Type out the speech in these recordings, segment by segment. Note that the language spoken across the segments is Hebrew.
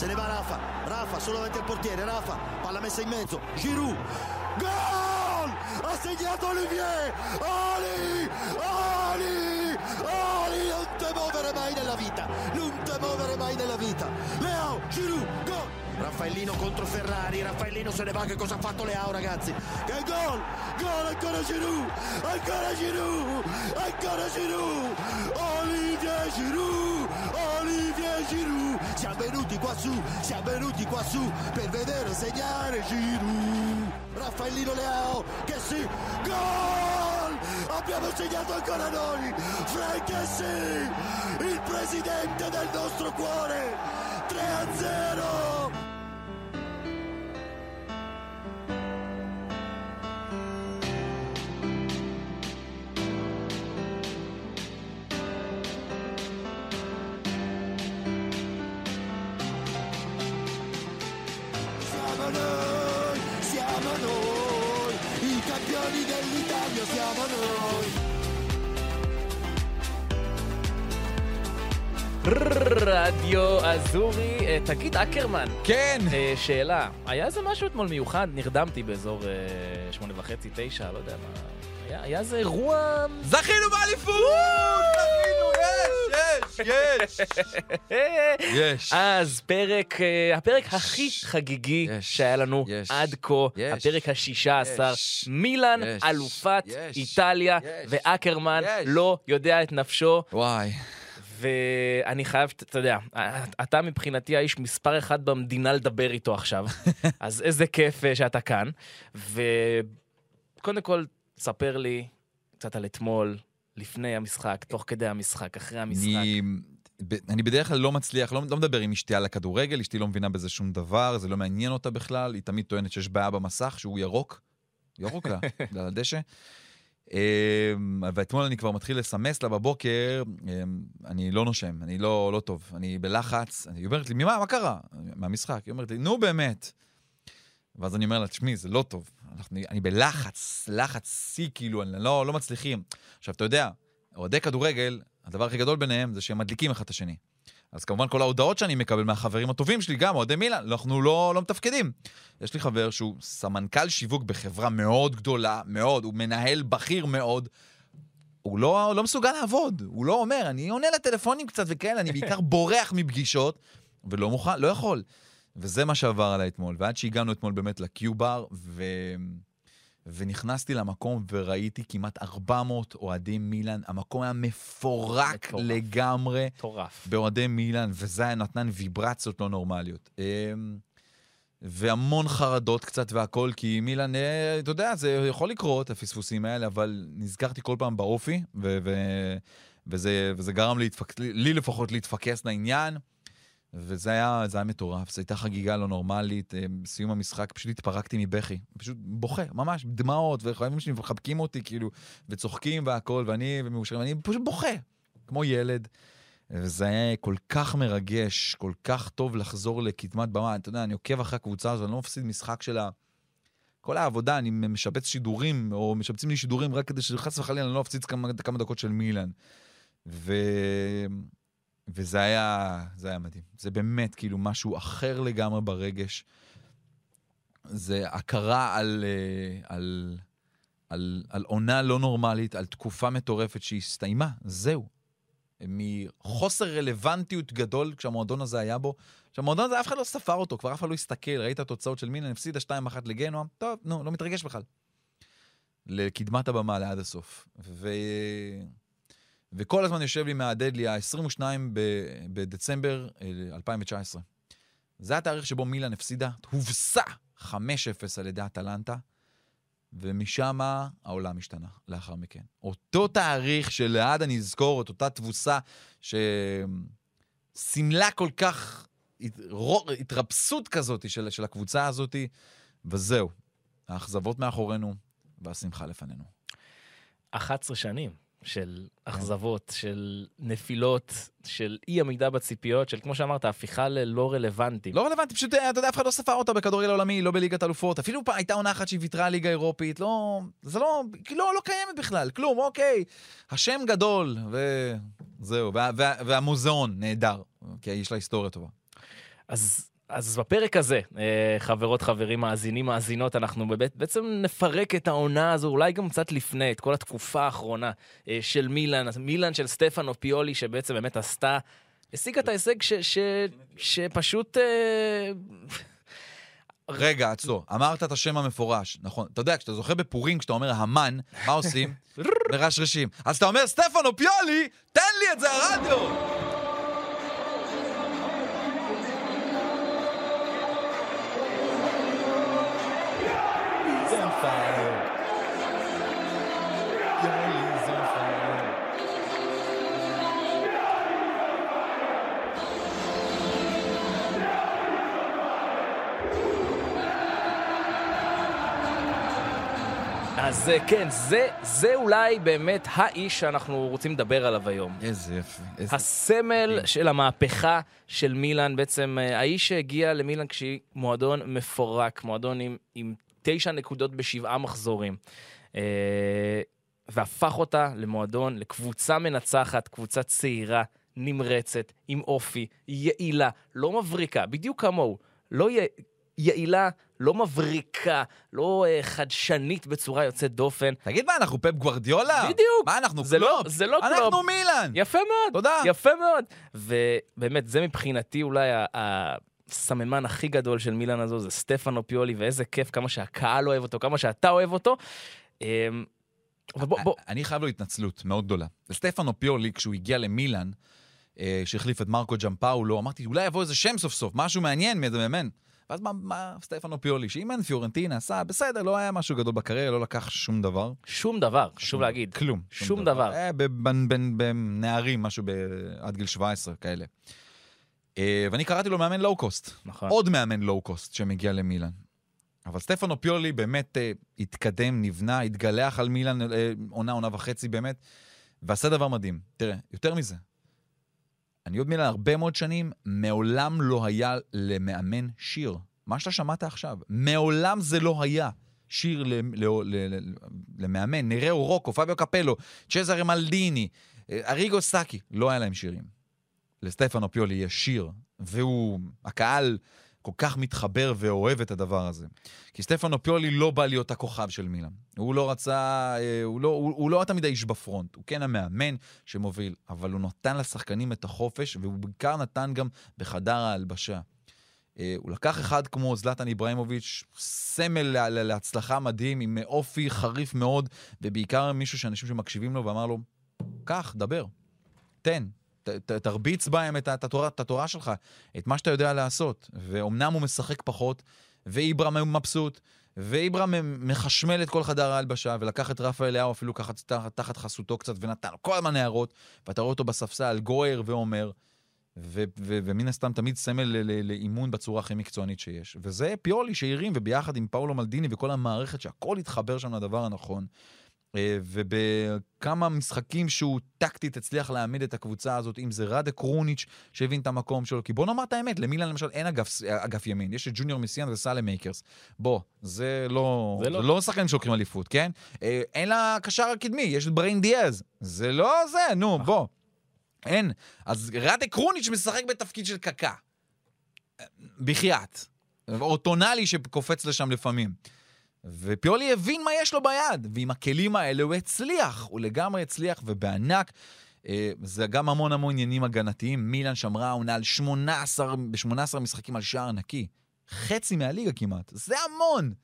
se ne va Rafa, Rafa solo davanti al portiere, Rafa, palla messa in mezzo, Giroud, gol! Ha segnato Olivier! Ali! Ali! Ali! Non te muovere mai nella vita! Non te muovere mai nella vita! Leo, Giroud, gol! Raffaellino contro Ferrari, Raffaellino se ne va, che cosa ha fatto Leao ragazzi? Che gol! Gol ancora Giroud! Ancora Giroud! Ancora Giroud! Olivier Giroud! Olivier Giroud! Siamo venuti qua su, siamo venuti qua su per vedere segnare Giroud! Raffaellino Leao che sì! Gol! Abbiamo segnato ancora noi! Frank che sì! Il presidente del nostro cuore! 3 a 0! אזורי, אה, תגיד, אקרמן, כן! אה, שאלה, היה איזה משהו אתמול מיוחד? נרדמתי באזור אה, שמונה וחצי, תשע, לא יודע מה. היה- איזה אירוע... זכינו באליפות! זכינו, יש, יש, יש! יש. אז פרק, הפרק הכי חגיגי שהיה לנו עד כה, הפרק השישה עשר, מילאן אלופת איטליה, ואקרמן. לא יודע את נפשו. וואי. ואני חייב, אתה יודע, אתה מבחינתי האיש מספר אחד במדינה לדבר איתו עכשיו, אז איזה כיף אה, שאתה כאן. וקודם כל, ספר לי קצת על אתמול, לפני המשחק, תוך כדי המשחק, אחרי המשחק. אני, אני בדרך כלל לא מצליח, לא, לא מדבר עם אשתי על הכדורגל, אשתי לא מבינה בזה שום דבר, זה לא מעניין אותה בכלל, היא תמיד טוענת שיש בעיה במסך, שהוא ירוק. ירוק לה, בגלל הדשא. ואתמול אני כבר מתחיל לסמס לה בבוקר, אמ, אני לא נושם, אני לא, לא טוב, אני בלחץ. היא אומרת לי, ממה, מה קרה? מהמשחק. היא אומרת לי, נו באמת. ואז אני אומר לה, תשמעי, זה לא טוב. אנחנו, אני בלחץ, לחץ שיא, כאילו, אני לא, לא מצליחים. עכשיו, אתה יודע, אוהדי כדורגל, הדבר הכי גדול ביניהם זה שהם מדליקים אחד את השני. אז כמובן כל ההודעות שאני מקבל מהחברים הטובים שלי, גם אוהדי מילאן, אנחנו לא, לא מתפקדים. יש לי חבר שהוא סמנכ"ל שיווק בחברה מאוד גדולה, מאוד, הוא מנהל בכיר מאוד. הוא לא, לא מסוגל לעבוד, הוא לא אומר, אני עונה לטלפונים קצת וכאלה, אני בעיקר בורח מפגישות, ולא מוכן, לא יכול. וזה מה שעבר עליי אתמול. ועד שהגענו אתמול באמת לקיו-בר, ו... ונכנסתי למקום וראיתי כמעט 400 אוהדי מילאן, המקום היה מפורק מטורף. לגמרי. מטורף. באוהדי מילאן, וזה היה נתן ויברציות לא נורמליות. אמ, והמון חרדות קצת והכל, כי מילאן, אה, אתה יודע, זה יכול לקרות, הפספוסים האלה, אבל נזכרתי כל פעם באופי, ו- ו- וזה, וזה גרם לי, להתפק- לי לפחות להתפקס לעניין, וזה היה, זה היה מטורף, זו הייתה חגיגה לא נורמלית, אה, בסיום המשחק פשוט התפרקתי מבכי, פשוט בוכה, ממש, דמעות, וחייבים שלי מחבקים אותי, כאילו, וצוחקים והכל, ואני ומאושרים, אני פשוט בוכה, כמו ילד. וזה היה כל כך מרגש, כל כך טוב לחזור לקדמת במה. אתה יודע, אני עוקב אחרי הקבוצה הזו, אני לא מפסיד משחק שלה. כל העבודה, אני משבץ שידורים, או משבצים לי שידורים רק כדי שחס וחלילה אני לא אפציץ כמה, כמה דקות של מילאן. ו... וזה היה, זה היה מדהים. זה באמת כאילו משהו אחר לגמרי ברגש. זה הכרה על, אה, על, על, על עונה לא נורמלית, על תקופה מטורפת שהסתיימה, זהו. מחוסר רלוונטיות גדול כשהמועדון הזה היה בו. שהמועדון הזה, אף אחד לא ספר אותו, כבר אף אחד לא הסתכל, ראית התוצאות של מילן, הפסידה 2-1 לגנוע, טוב, נו, לא מתרגש בכלל. לקדמת הבמה, לעד הסוף. ו... וכל הזמן יושב לי, מהדהד לי, ה-22 ב... בדצמבר אה, 2019. זה התאריך שבו מילן הפסידה, הובסה 5-0 על ידי אטלנטה, ומשם העולם השתנה לאחר מכן. אותו תאריך שלעד אני אזכור, את אותה תבוסה שסימלה כל כך התרפסות כזאת של, של הקבוצה הזאת, וזהו. האכזבות מאחורינו והשמחה לפנינו. 11 שנים של אכזבות, של נפילות, של אי עמידה בציפיות, של כמו שאמרת, הפיכה ללא רלוונטי. לא רלוונטי, פשוט, אתה יודע, אף אחד לא ספר אותה בכדורגל העולמי, לא בליגת אלופות. אפילו פעם הייתה עונה אחת שהיא ויתרה על ליגה אירופית, לא... זה לא... לא, לא קיימת בכלל, כלום, אוקיי. השם גדול, וזהו. וה, וה, והמוזיאון נהדר, כי יש לה היסטוריה טובה. אז אז בפרק הזה, אה, חברות, חברים, מאזינים, מאזינות, אנחנו באמת, בעצם נפרק את העונה הזו, אולי גם קצת לפני, את כל התקופה האחרונה אה, של מילאן, מילאן של סטפנו פיולי, שבעצם באמת עשתה, השיגה את ההישג ש, ש, שפשוט... אה, רגע, עצור. אמרת את השם המפורש, נכון. אתה יודע, כשאתה זוכה בפורים, כשאתה אומר המן, מה עושים? מרשרשים. אז אתה אומר, סטפנו פיולי, תן לי את זה הרדיו! אז אה, כן, זה, זה אולי באמת האיש שאנחנו רוצים לדבר עליו היום. איזה יפה. איזה... הסמל של המהפכה של מילאן, בעצם אה, האיש שהגיע למילאן כשהיא מועדון מפורק, מועדון עם, עם תשע נקודות בשבעה מחזורים. אה, והפך אותה למועדון, לקבוצה מנצחת, קבוצה צעירה, נמרצת, עם אופי, יעילה, לא מבריקה, בדיוק כמוהו. לא י... יעילה, לא מבריקה, לא uh, חדשנית בצורה יוצאת דופן. תגיד מה, אנחנו פפ גוורדיולה? בדיוק. מה, אנחנו זה קלופ? לא, זה לא קלופ. אנחנו מילאן. יפה מאוד. תודה. יפה מאוד. ובאמת, זה מבחינתי אולי הסממן הכי גדול של מילאן הזו, זה סטפנו פיולי, ואיזה כיף, כמה שהקהל אוהב אותו, כמה שאתה אוהב אותו. אמ, אבל בוא, בוא. אני חייב לו התנצלות מאוד גדולה. וסטפנו פיולי, כשהוא הגיע למילאן, אה, שהחליף את מרקו ג'מפאולו, אמרתי, אולי יבוא איזה שם סוף סוף, משהו מעניין, מאמן. ואז מה, מה סטפנו פיולי, שאימן פיורנטינה, עשה, בסדר, לא היה משהו גדול בקריירה, לא לקח שום דבר. שום דבר, חשוב להגיד. כלום. שום דבר. היה בנערים, משהו ב- עד גיל 17, כאלה. אה, ואני קראתי לו מאמן לואו-קוסט. נכון. עוד מאמן לואו-קוסט שמגיע למילאן. אבל סטפנו פיולי באמת אה, התקדם, נבנה, התגלח על מילאן אה, עונה, עונה וחצי באמת, ועשה דבר מדהים. תראה, יותר מזה, אני עוד מילאן הרבה מאוד שנים, מעולם לא היה למאמן שיר. מה שאתה שמעת עכשיו, מעולם זה לא היה. שיר למאמן, נראו רוקו, פביו קפלו, צ'זרה מלדיני, אה, אריגו סאקי, לא היה להם שירים. לסטפנו פיולי יש שיר, והוא, הקהל כל כך מתחבר ואוהב את הדבר הזה. כי סטפנו פיולי לא בא להיות הכוכב של מילאן. הוא לא רצה, אה, הוא לא, הוא, הוא לא תמיד האיש בפרונט, הוא כן המאמן שמוביל, אבל הוא נתן לשחקנים את החופש, והוא בעיקר נתן גם בחדר ההלבשה. אה, הוא לקח אחד כמו זלטן איברהימוביץ', סמל לה- לה- להצלחה מדהים, עם אופי חריף מאוד, ובעיקר מישהו שאנשים שמקשיבים לו ואמר לו, קח, דבר, תן, ת, תרביץ בהם את, התורה, את התורה שלך, את מה שאתה יודע לעשות. ואומנם הוא משחק פחות, ואיברהם מבסוט, ואיברהם מחשמל את כל חדר ההלבשה, ולקח את רפה אליהו אפילו ככה תחת, תחת חסותו קצת, ונתן כל הזמן הערות, ואתה רואה אותו בספסל, גוער ואומר, ו- ו- ומן הסתם תמיד סמל ל- ל- לאימון בצורה הכי מקצוענית שיש. וזה פיולי שהרים, וביחד עם פאולו מלדיני וכל המערכת, שהכל התחבר שם לדבר הנכון. אה, ובכמה משחקים שהוא טקטית הצליח להעמיד את הקבוצה הזאת, אם זה ראדה קרוניץ' שהבין את המקום שלו. כי בוא נאמר את האמת, למילן למשל אין אגף, אגף ימין, יש את ג'וניור מסיאס וסאלמייקרס. בוא, זה לא... זה זה לא- לא, לא שחקנים שלוקחים אליפות, כן? אה, אין לך קשר הקדמי, יש את בריין דיאז. זה לא זה, נו, בוא. אין. אז ראדה קרוניץ' משחק בתפקיד של קקה. בחייאת. או טונאלי שקופץ לשם לפעמים. ופיולי הבין מה יש לו ביד, ועם הכלים האלה הוא הצליח, הוא לגמרי הצליח, ובענק. אה, זה גם המון המון עניינים הגנתיים. מילאן שמרה העונה על 18, ב-18 משחקים על שער נקי. חצי מהליגה כמעט. זה המון!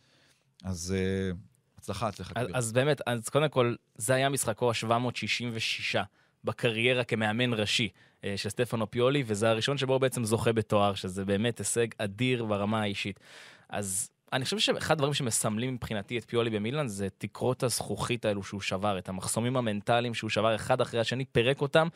אז אה, הצלחה, הצלחה אז. אז באמת, אז קודם כל, זה היה משחקו ה-766 בקריירה כמאמן ראשי אה, של סטפנו פיולי, וזה הראשון שבו הוא בעצם זוכה בתואר, שזה באמת הישג אדיר ברמה האישית. אז אני חושב שאחד הדברים שמסמלים מבחינתי את פיולי במילאן זה תקרות הזכוכית האלו שהוא שבר, את המחסומים המנטליים שהוא שבר אחד אחרי השני, פירק אותם.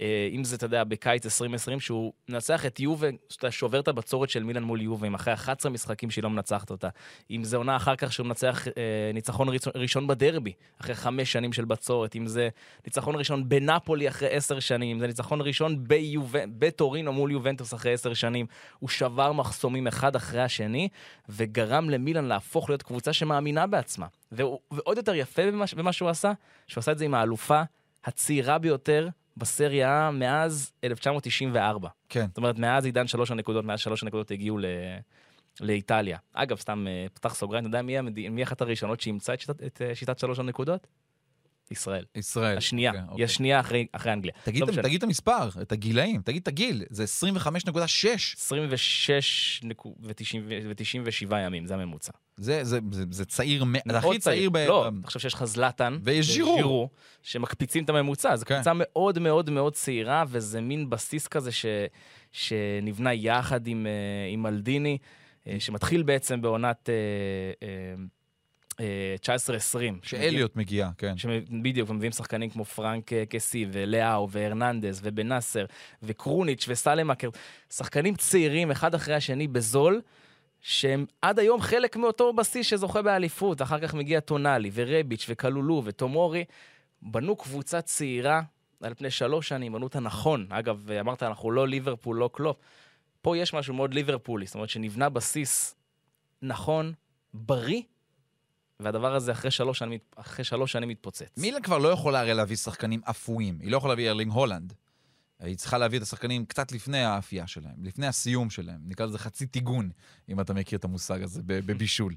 אה, אם זה, אתה יודע, בקיץ 2020, שהוא מנצח את יובה, יודע, שובר את הבצורת של מילאן מול יובה, עם אחרי 11 משחקים שהיא לא מנצחת אותה. אם זה עונה אחר כך שהוא מנצח אה, ניצחון ראשון, ראשון בדרבי, אחרי חמש שנים של בצורת, אם זה ניצחון ראשון בנפולי אחרי עשר שנים, אם זה ניצחון ראשון ביוב... בטורינו מול יובנטוס אחרי עשר שנים, הוא שבר מחסומים אחד אחרי השני, וגרם למילאן להפוך להיות קבוצה שמאמינה בעצמה. והוא, ועוד יותר יפה במה, במה שהוא עשה, שהוא עשה את זה עם האלופה הצעירה ביותר בסריה מאז 1994. כן. זאת אומרת, מאז עידן שלוש הנקודות, מאז שלוש הנקודות הגיעו ל... לאיטליה. אגב, סתם אה, פתח סוגריים, אתה יודע מי, המד... מי אחת הראשונות שאימצה את שיטת, את אה, שיטת שלוש הנקודות? ישראל. ישראל. השנייה. אוקיי, היא אוקיי. השנייה אחרי, אחרי אנגליה. תגיד, לא. תגיד את המספר, את הגילאים, תגיד את הגיל, זה 25.6. 26 ו-97 ימים, זה הממוצע. זה, זה, זה, זה צעיר, זה הכי צעיר ב... לא, אתה חושב שיש לך זלאטן. ויש ז'ירו. שמקפיצים את הממוצע. זו כן. קבוצה מאוד מאוד מאוד צעירה, וזה מין בסיס כזה ש, שנבנה יחד עם, אה, עם מלדיני, אה, שמתחיל בעצם בעונת אה, 19-20. שאליוט מגיע, כן. בדיוק, ומביאים שחקנים כמו פרנק אה, קסי, ולאו, והרננדז, ובנאסר, וקרוניץ', וסלמקר. שחקנים צעירים, אחד אחרי השני, בזול. שהם עד היום חלק מאותו בסיס שזוכה באליפות. אחר כך מגיע טונאלי, ורביץ', וקלולו, וטומורי. בנו קבוצה צעירה על פני שלוש שנים, בנו אותה נכון. אגב, אמרת, אנחנו לא ליברפול, לא קלופ. פה יש משהו מאוד ליברפולי, זאת אומרת שנבנה בסיס נכון, בריא, והדבר הזה אחרי שלוש שנים, אחרי שלוש שנים מתפוצץ. מילן כבר לא יכולה הרי להביא שחקנים אפויים, היא לא יכולה להביא ארלינג הולאנד. היא צריכה להביא את השחקנים קצת לפני האפייה שלהם, לפני הסיום שלהם. נקרא לזה חצי טיגון, אם אתה מכיר את המושג הזה, בבישול.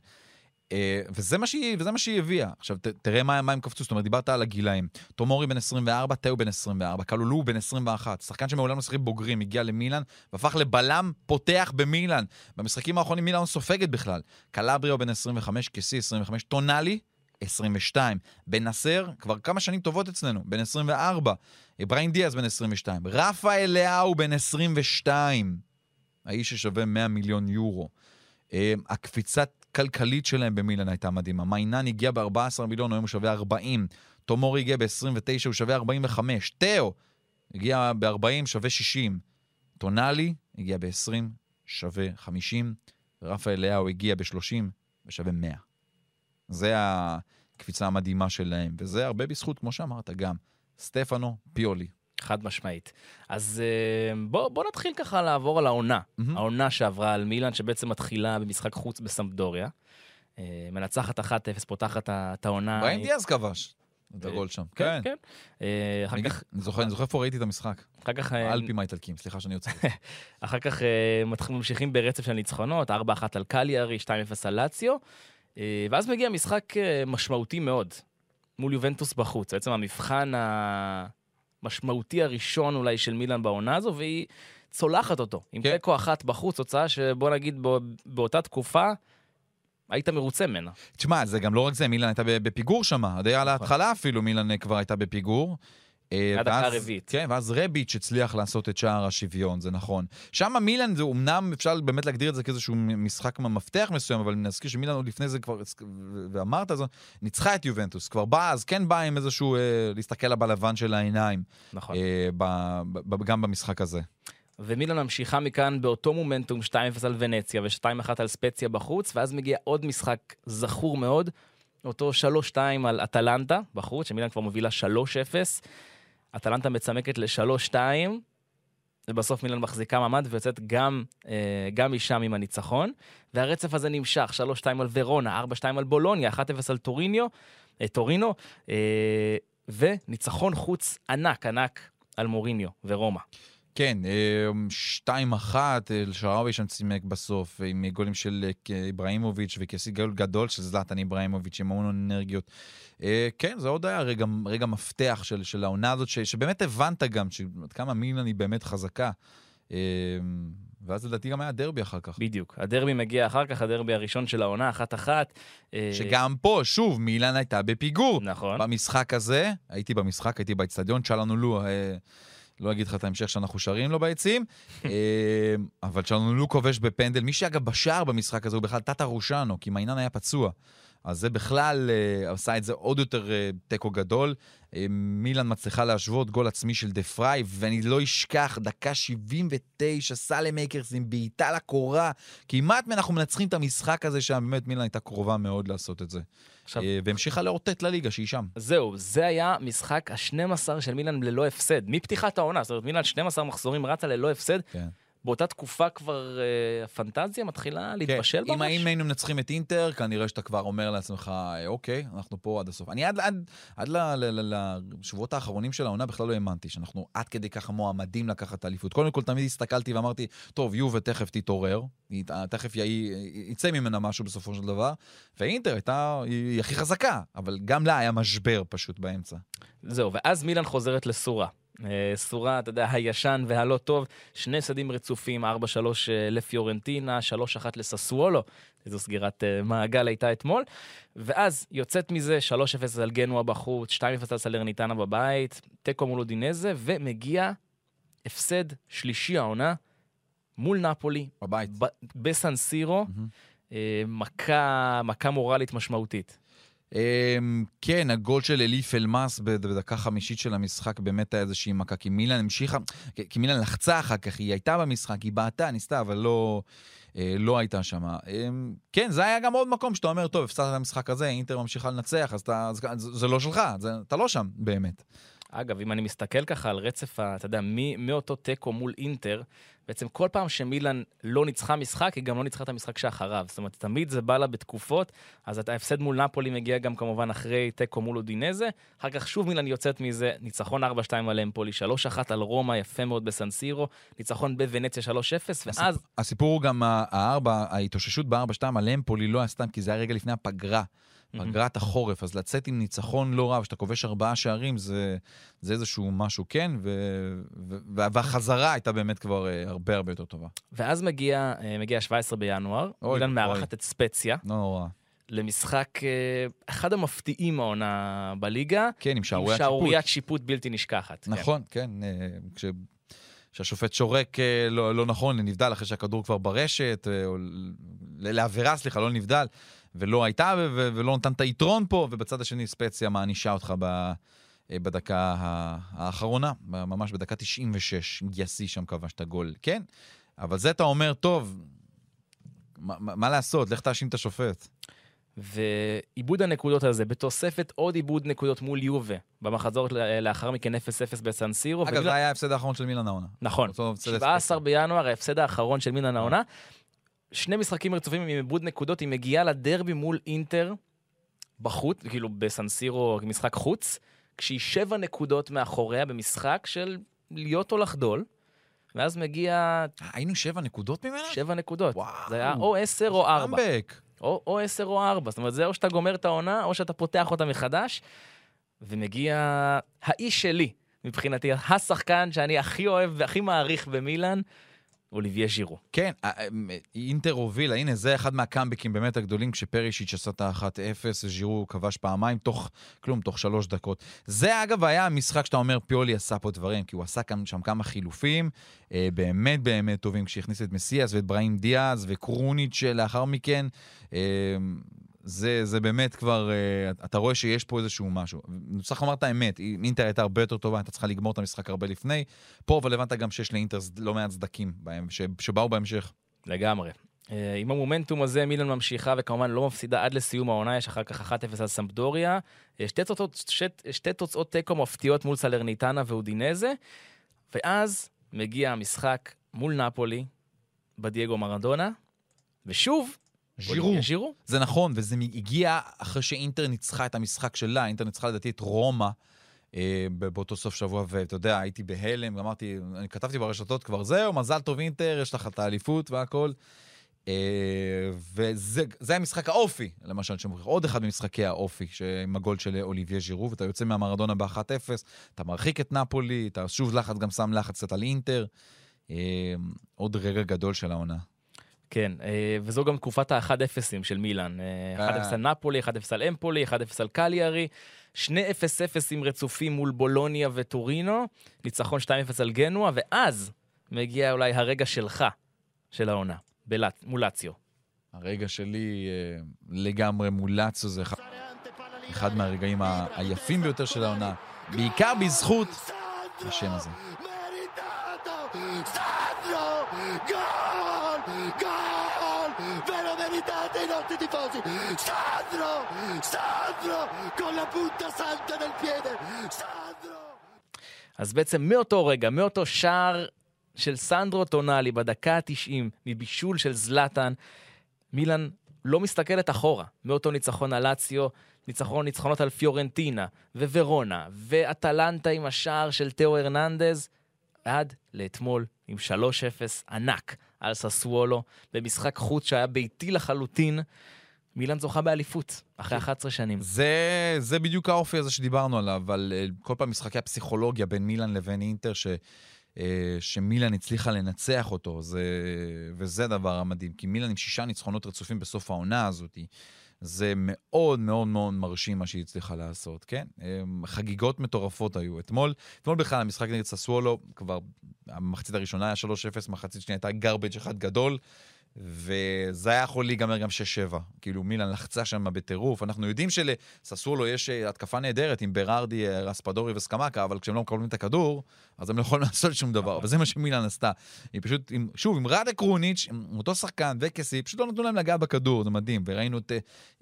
אה, וזה מה שהיא, וזה מה שהיא הביאה. עכשיו, ת, תראה מה, מה הם קפצו, זאת אומרת, דיברת על הגילאים. תומורי בן 24, תאו בן 24, קלולו בן 21. שחקן שמעולם לא שיחק בוגרים, הגיע למילאן, והפך לבלם פותח במילאן. במשחקים האחרונים מילאן לא סופגת בכלל. קלבריו בן 25, קסי 25, טונאלי 22. בן נאסר, כבר כמה שנים טובות אצלנו, בן 24. אברהים דיאז בן 22. רפאל לאהו בן 22. האיש ששווה 100 מיליון יורו. אה, הקפיצת כלכלית שלהם במילן הייתה מדהימה. מיינן הגיע ב-14 מיליון, היום הוא שווה 40. תומורי הגיע ב-29, הוא שווה 45. תאו הגיע ב-40, שווה 60. טונאלי הגיע ב-20, שווה 50. ורפאל לאהו הגיע ב-30 ושווה 100. זה הקפיצה המדהימה שלהם, וזה הרבה בזכות, כמו שאמרת, גם סטפנו פיולי. חד משמעית. אז אה, בוא, בוא נתחיל ככה לעבור על העונה. מהמם. העונה שעברה על מילאן, שבעצם מתחילה במשחק חוץ בסמפדוריה. אה, מנצחת 1-0, פותחת את העונה. אברהים דיאז כבש את הגול שם. כן, כן. אה, אחר כך, אני זוכר, אני זוכר איפה ראיתי את המשחק. אחר כך, האלפים האיטלקים, סליחה שאני יוצא. אחר כך ממשיכים ברצף של ניצחונות, 4-1 על קליארי, 2-0 על לאציו, ואז מגיע משחק משמעותי מאוד מול יובנטוס בחוץ. בעצם המבחן המשמעותי הראשון אולי של מילאן בעונה הזו, והיא צולחת אותו. עם כן. תיקו אחת בחוץ, הוצאה שבוא נגיד בא, באותה תקופה, היית מרוצה ממנה. תשמע, זה גם לא רק זה, מילן הייתה בפיגור שם, די על ההתחלה אפילו מילן כבר הייתה בפיגור. אה, עד הדקה הרביעית. כן, ואז רביץ' הצליח לעשות את שער השוויון, זה נכון. שם מילן, זה אומנם אפשר באמת להגדיר את זה כאיזשהו משחק מפתח מסוים, אבל נזכיר שמילן עוד לפני זה כבר, ואמרת זאת, ניצחה את יובנטוס, כבר באה, אז כן באה עם איזשהו, אה, להסתכל לה בלבן של העיניים, נכון. אה, ב- ב- גם במשחק הזה. ומילאן ממשיכה מכאן באותו מומנטום 2-0 על ונציה ו-2-1 על ספציה בחוץ, ואז מגיע עוד משחק זכור מאוד, אותו 3-2 על אטלנטה בחוץ, שמילאן כבר מובילה 3-0. אטלנטה מצמקת ל-3-2, ובסוף מילאן מחזיקה מעמד ויוצאת גם, אה, גם משם עם הניצחון. והרצף הזה נמשך, 3-2 על ורונה, 4-2 על בולוניה, 1-0 על טוריניו, אה, טורינו, אה, וניצחון חוץ ענק, ענק על מוריניו ורומא. כן, אה, שתיים אחת, אלשעראוי שם צימק בסוף, עם גולים של אה, איבראימוביץ' וכסי גול גדול של זלאטן איבראימוביץ' עם המון אנרגיות. אה, כן, זה עוד היה רגע, רגע מפתח של, של העונה הזאת, ש, שבאמת הבנת גם עד כמה מילן היא באמת חזקה. אה, ואז לדעתי גם היה דרבי אחר כך. בדיוק. הדרבי מגיע אחר כך, הדרבי הראשון של העונה, אחת-אחת. אה, שגם פה, שוב, מילן הייתה בפיגור. נכון. במשחק הזה, הייתי במשחק, הייתי באצטדיון, צ'אלנולו, אה, לא אגיד לך את ההמשך שאנחנו שרים לו ביציעים, אה, אבל צ'אלנולו כובש בפנדל. מי שאגב בשער במשחק הזה הוא בכלל טאטה רושנו, כי מיינן היה פצוע. אז זה בכלל אה, עשה את זה עוד יותר אה, תיקו גדול. אה, מילאן מצליחה להשוות גול עצמי של דה פריי, ואני לא אשכח, דקה 79, סאלמאקרס עם בעיטה לקורה. כמעט אנחנו מנצחים את המשחק הזה, שם באמת מילאן הייתה קרובה מאוד לעשות את זה. עכשיו, והמשיכה לאותת לליגה שהיא שם. זהו, זה היה משחק ה-12 של מילאן ללא הפסד, מפתיחת העונה. זאת אומרת, מילאן 12 מחזורים רצה ללא הפסד. כן. באותה תקופה כבר אה, הפנטזיה מתחילה להתבשל כן, אם ממש? אם היינו מנצחים את אינטר, כנראה שאתה כבר אומר לעצמך, "אה, אוקיי, אנחנו פה עד הסוף. אני עד, עד, עד לשבועות האחרונים של העונה בכלל לא האמנתי שאנחנו עד כדי ככה מועמדים לקחת את האליפות. קודם כל, תמיד הסתכלתי ואמרתי, טוב, יובה תכף תתעורר, היא- תכף יצא ממנה משהו בסופו של דבר, ואינטר הייתה, היא, היא הכי חזקה, אבל גם לה היה משבר פשוט באמצע. זהו, ואז מילאן חוזרת לסורה. אה, סורה, אתה יודע, הישן והלא טוב, שני הפסדים רצופים, 4-3 אה, לפיורנטינה, 3-1 לססוולו, איזו סגירת אה, מעגל הייתה אתמול, ואז יוצאת מזה 3-0 על גנואה בחוץ, 2-0 על סלרניטנה בבית, תיקו מול אודינזה, ומגיע הפסד שלישי העונה מול נפולי, בבית. ב- בסנסירו, מהמם. אה, מכה, מכה מורלית משמעותית. אמ, כן, הגול של אליף אלמאס בד- בדקה חמישית של המשחק באמת היה איזושהי מכה, כי מילן המשיכה, כי- מילן לחצה אחר כך, היא הייתה במשחק, היא בעטה, ניסתה, אבל לא, אה, לא הייתה שם. כן, זה היה גם עוד מקום שאתה אומר, טוב, הפסדת את המשחק הזה, אינטר ממשיכה לנצח, אז אתה, זה, זה לא שלך, זה, אתה לא שם באמת. אגב, אם אני מסתכל ככה על רצף, ה- אתה יודע, מאותו תיקו מול אינטר, בעצם כל פעם שמילאן לא ניצחה משחק, היא גם לא ניצחה את המשחק שאחריו. זאת אומרת, תמיד זה בא לה בתקופות, אז ההפסד מול נפולי מגיע גם כמובן אחרי תיקו מול אודינזה, אחר כך שוב מילאן יוצאת מזה, ניצחון 4-2 על אמפולי, 3-1 על רומא, יפה מאוד בסנסירו, ניצחון בוונציה 3-0, ואז... הסיפ- הסיפור הוא גם הארבע, ההתאוששות בארבע שתיים על אמפולי לא היה סתם, כי זה היה רגע לפני הפגרה. פגרת החורף, אז לצאת עם ניצחון לא רב, שאתה כובש ארבעה שערים, זה, זה איזשהו משהו כן, ו, ו, והחזרה הייתה באמת כבר אה, הרבה הרבה יותר טובה. ואז מגיע, אה, מגיע 17 בינואר, אוי, אוי. מארחת את ספציה, לא נורא. למשחק, אה, אחד המפתיעים העונה בליגה, כן, עם עם שערוריית שיפוט. שערוריית שיפוט בלתי נשכחת. כן. נכון, כן. אה, כש... שהשופט שורק לא, לא נכון לנבדל אחרי שהכדור כבר ברשת, או לעבירה, סליחה, לא לנבדל, ולא הייתה ו- ולא נתן את היתרון פה, ובצד השני ספציה מענישה אותך ב... אה, בדקה האחרונה, ממש בדקה 96, גיאסי שם כבש את הגול. כן, אבל זה אתה אומר, טוב, מה, מה לעשות, לך תאשים את השופט. ועיבוד הנקודות הזה, בתוספת עוד עיבוד נקודות מול יובה, במחזור לאחר מכן 0-0 בסנסירו. אגב, ומילאן- זה היה ההפסד האחרון של מילאן העונה. נכון, אותו הפסד 17 בינואר, ההפסד האחרון של מילאן העונה. שני משחקים רצופים עם עיבוד נקודות, היא מגיעה לדרבי מול אינטר בחוץ, כאילו בסנסירו, משחק חוץ, כשהיא שבע נקודות מאחוריה במשחק של להיות או לחדול, ואז מגיע אה, היינו שבע נקודות ממנה? שבע נקודות. וואו. זה היה או עשר או ארבע. או, או עשר או ארבע. זאת אומרת, זה או שאתה גומר את העונה, או שאתה פותח אותה מחדש, ומגיע האיש שלי, מבחינתי, השחקן שאני הכי אוהב והכי מעריך במילאן, אוליביה ז'ירו. כן, אה, אה, אינטר הובילה, הנה, זה אחד מהקאמבקים באמת הגדולים, כשפרישיץ' עשה את ה-1-0, ז'ירו כבש פעמיים, תוך, כלום, תוך שלוש דקות. זה אגב היה המשחק שאתה אומר, פיולי עשה פה דברים, כי הוא עשה כאן, שם כמה חילופים, אה, באמת באמת טובים, כשהכניס את מסיאס ואת בראים דיאז וקרוניץ' לאחר מכן. אה, זה, זה באמת כבר, אה, אתה רואה שיש פה איזשהו משהו. צריך לומר את האמת, אינטר הייתה הרבה יותר טובה, הייתה צריכה לגמור את המשחק הרבה לפני. פה אבל הבנת גם שיש לאינטר לא מעט ש- שבאו בהמשך. לגמרי. אה, עם המומנטום הזה מילאן ממשיכה וכמובן לא מפסידה עד לסיום העונה, יש אחר כך 1-0 על סמפדוריה. אה, שתי תוצאות, שתי תוצאות תיקו מפתיעות מול סלרניטנה ואודינזה, ואז מגיע המשחק מול נפולי בדייגו מרדונה, ושוב, ז'ירו. ז'ירו. זה נכון, וזה הגיע אחרי שאינטר ניצחה את המשחק שלה, אינטר ניצחה לדעתי את רומא אה, באותו סוף שבוע, ואתה יודע, הייתי בהלם, אמרתי, אני כתבתי ברשתות כבר, זהו, מזל טוב אינטר, יש לך את האליפות והכל. אה, וזה זה המשחק האופי, למשל, שמוכיח עוד אחד ממשחקי האופי, עם הגול של אוליביה ז'ירו, ואתה יוצא מהמרדונה ב-1-0, אתה מרחיק את נפולי, אתה שוב לחץ, גם שם לחץ קצת על אינטר. אה, עוד רגע גדול של העונה. כן, אה, וזו גם תקופת ה-1-0ים של מילאן. אה, 1-0 על נפולי, 1-0 על אמפולי, 1-0 על קליארי, שני 0-0ים רצופים מול בולוניה וטורינו, ניצחון 2-0 על גנואה, ואז מגיע אולי הרגע שלך, של העונה, בלט, מול לאציו. הרגע שלי אה, לגמרי מול לאצו זה אחד- אחד מהרגעים ה- היפים ביותר של העונה, בעיקר בזכות השם הזה. Meritato! Sandro! Gol! Gol! Ve lo meritate i nostri tifosi! Sandro! Sandro! Con la punta santa del piede! Sandro! אז בעצם מאותו רגע, מאותו שער של סנדרו טונאלי בדקה ה-90 מבישול של זלאטן, מילאן לא מסתכלת אחורה מאותו ניצחון על לאציו, ניצחון, ניצחונות על פיורנטינה, וורונה, ואטלנטה עם השער של תאו הרננדז, עד לאתמול עם 3-0 ענק על ססוולו, במשחק חוץ שהיה ביתי לחלוטין. מילאן זוכה באליפות, אחרי 11 שנים. זה, זה בדיוק האופי הזה שדיברנו עליו, על אה, כל פעם משחקי הפסיכולוגיה בין מילאן לבין אינטר, ש, אה, שמילאן הצליחה לנצח אותו, זה, וזה הדבר המדהים. כי מילאן עם שישה ניצחונות רצופים בסוף העונה הזאת, זה מאוד מאוד מאוד מרשים מה שהיא הצליחה לעשות, כן? אה, חגיגות מטורפות היו. אתמול, אתמול בכלל המשחק נגד ססוולו, כבר המחצית הראשונה היה 3-0, מחצית שנייה הייתה גרבג' אחד גדול. וזה היה יכול להיגמר גם 6-7. כאילו, מילאן לחצה שם בטירוף. אנחנו יודעים שלססולו יש אה, התקפה נהדרת עם ברארדי, אה, רספדורי וסקמקה, אבל כשהם לא מקבלים את הכדור, אז הם לא יכולים לעשות שום דבר. וזה מה שמילאן עשתה. היא פשוט, עם, שוב, עם ראדה קרוניץ', עם אותו שחקן וקסי, פשוט לא נתנו להם לגעת בכדור, זה מדהים. וראינו את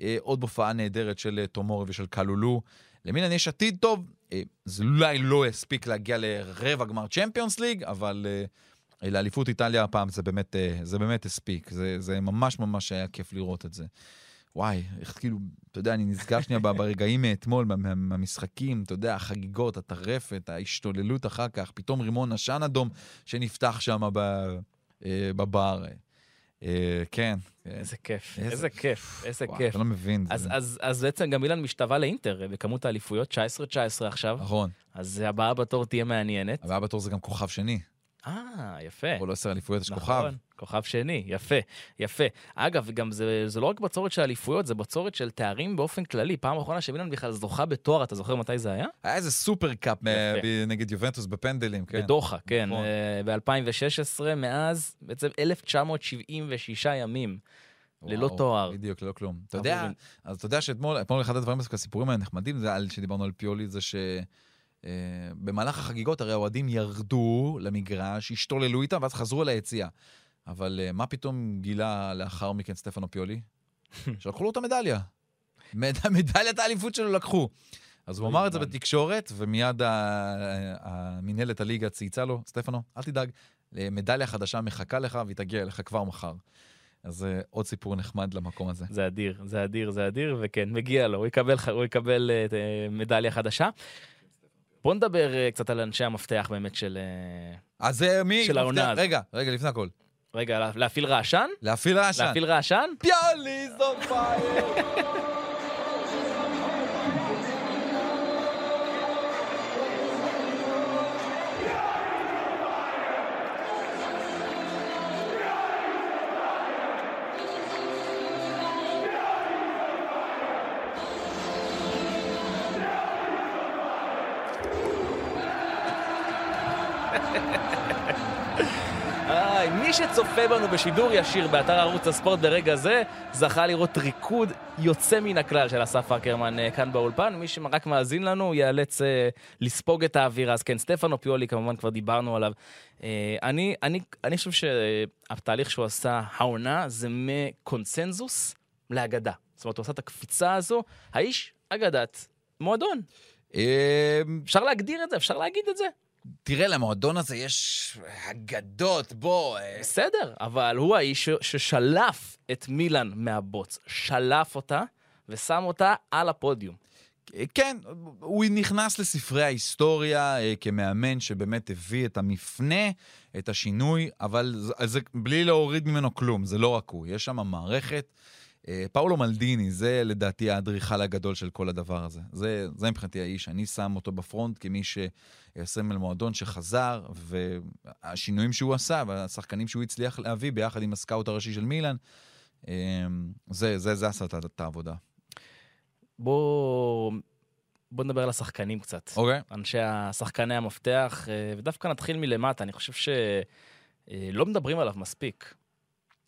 אה, עוד הופעה נהדרת של אה, תומורי ושל קלולו. למילאן יש עתיד טוב, אה, זה אולי לא הספיק להגיע לרבע גמר צ'מפיונס ליג, אבל... אה, לאליפות איטליה הפעם זה באמת, אה, זה באמת הספיק. זה, זה ממש ממש היה כיף לראות את זה. וואי, איך כאילו, אתה יודע, אני נזכר שנייה ברגעים מאתמול, מהמשחקים, אתה יודע, החגיגות, הטרפת, ההשתוללות אחר כך, פתאום רימון עשן אדום שנפתח שם אה, בבר. אה, כן. איזה כיף, איזה כיף, איזה כיף. אתה לא מבין. אז בעצם גם אילן משתווה לאינטר בכמות האליפויות, 19-19 עכשיו. נכון. אז הבאה בתור תהיה מעניינת. הבאה בתור זה גם כוכב שני. אה, יפה. כל עשר אליפויות יש נכון, כוכב. כוכב שני, יפה, יפה. אגב, גם זה, זה לא רק בצורת של אליפויות, זה בצורת של תארים באופן כללי. פעם אחרונה שמילן בכלל זוכה בתואר, אתה זוכר מתי זה היה? היה איזה סופר קאפ נגד יובנטוס בפנדלים, כן. בדוחה, כן. נכון. ב-2016, מאז בעצם 1976 ימים. ללא תואר. בדיוק, ללא כלום. אתה יודע, אז אתה יודע שאתמול, אתמול אחד הדברים, הסיפורים הנחמדים, זה על שדיברנו על פיולי, זה ש... Uh, במהלך החגיגות הרי האוהדים ירדו למגרש, השתוללו איתם, ואז חזרו ליציאה. אבל uh, מה פתאום גילה לאחר מכן סטפנו פיולי? שלקחו לו את המדליה. מד... מדליית האליפות שלו לקחו. אז הוא אמר את זה בתקשורת, ומיד המינהלת הליגה צייצה לו, סטפנו, אל תדאג, מדליה חדשה מחכה לך והיא תגיע אליך כבר מחר. אז זה uh, עוד סיפור נחמד למקום הזה. זה אדיר, זה אדיר, זה אדיר, וכן, מגיע לו, הוא יקבל, הוא יקבל uh, מדליה חדשה. בוא נדבר uh, קצת על אנשי המפתח באמת של, uh, אז מי? של העונה הזאת. רגע, רגע, לפני הכל. רגע, להפעיל רעשן? להפעיל רעשן. להפעיל רעשן? זון פייר! מי שצופה בנו בשידור ישיר באתר ערוץ הספורט ברגע זה, זכה לראות ריקוד יוצא מן הכלל של אסף אקרמן אה, כאן באולפן. מי שרק מאזין לנו ייאלץ uh, לספוג את האווירה. אז כן, סטפנו פיולי, כמובן כבר דיברנו עליו. Uh, אני, אני, אני חושב שהתהליך שהוא עשה העונה זה מקונסנזוס לאגדה. זאת אומרת, הוא עשה את הקפיצה הזו, האיש אגדת מועדון. אפשר להגדיר את זה, אפשר להגיד את זה. תראה, למועדון הזה יש אגדות, בוא. אה. בסדר, אבל הוא האיש ששלף את מילאן מהבוץ, שלף אותה ושם אותה על הפודיום. כן, הוא נכנס לספרי ההיסטוריה אה, כמאמן שבאמת הביא את המפנה, את השינוי, אבל זה, זה בלי להוריד ממנו כלום, זה לא רק הוא, יש שם מערכת. אה, פאולו מלדיני, זה לדעתי האדריכל הגדול של כל הדבר הזה. זה, זה מבחינתי האיש, אני שם אותו בפרונט כמי שסמל מועדון שחזר, והשינויים שהוא עשה, והשחקנים שהוא הצליח להביא ביחד עם הסקאוט הראשי של מילאן, אה, זה, זה, זה עשה את העבודה. בוא, בוא נדבר על השחקנים קצת. אוקיי. Okay. אנשי השחקני המפתח, אה, ודווקא נתחיל מלמטה, אני חושב שלא מדברים עליו מספיק.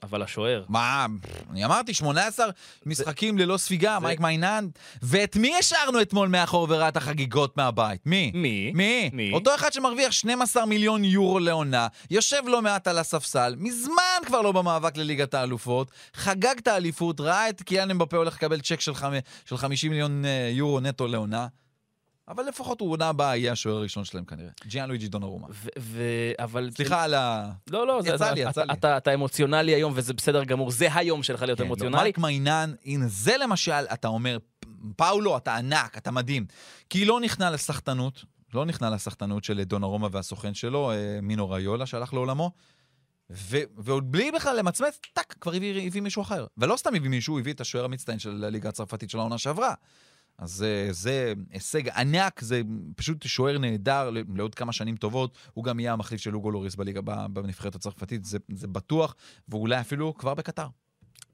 אבל השוער. מה, אני אמרתי, 18 משחקים ללא ספיגה, מייק מיינן. ואת מי השארנו אתמול מאחור וראה את החגיגות מהבית? מי? מי? מי? מי? אותו אחד שמרוויח 12 מיליון יורו לעונה, יושב לא מעט על הספסל, מזמן כבר לא במאבק לליגת האלופות, חגג את האליפות, ראה את קיאן אמבפה הולך לקבל צ'ק של 50 מיליון אה, יורו נטו לעונה. אבל לפחות הוא עונה הבאה יהיה השוער הראשון שלהם כנראה. ג'יאן לואיג'י דונרומה. אבל... סליחה על ה... לא, לא, זה, יצא לי, יצא אתה, לי. אתה, אמוציונלי היום, וזה בסדר גמור, זה היום שלך להיות כן, לא, אמוציונלי. מרק מיינן, הנה, זה למשל, אתה אומר, פאולו, אתה ענק, אתה מדהים. כי לא נכנע לסחטנות, לא נכנע לסחטנות של דונרומה והסוכן שלו, אה, מינו ריולה, שהלך לעולמו. ו- ועוד בלי בכלל למצמץ, טאק, כבר הביא, הביא מישהו אחר. ולא סתם הביא מישהו, הביא את השוער המצטיין של הליגה הצרפתית של העונה שעברה. אז זה, זה הישג ענק, זה פשוט שוער נהדר לעוד כמה שנים טובות. הוא גם יהיה המחליף של אוגו לוריס בליגה, בנבחרת הצרפתית, זה, זה בטוח, ואולי אפילו כבר בקטר.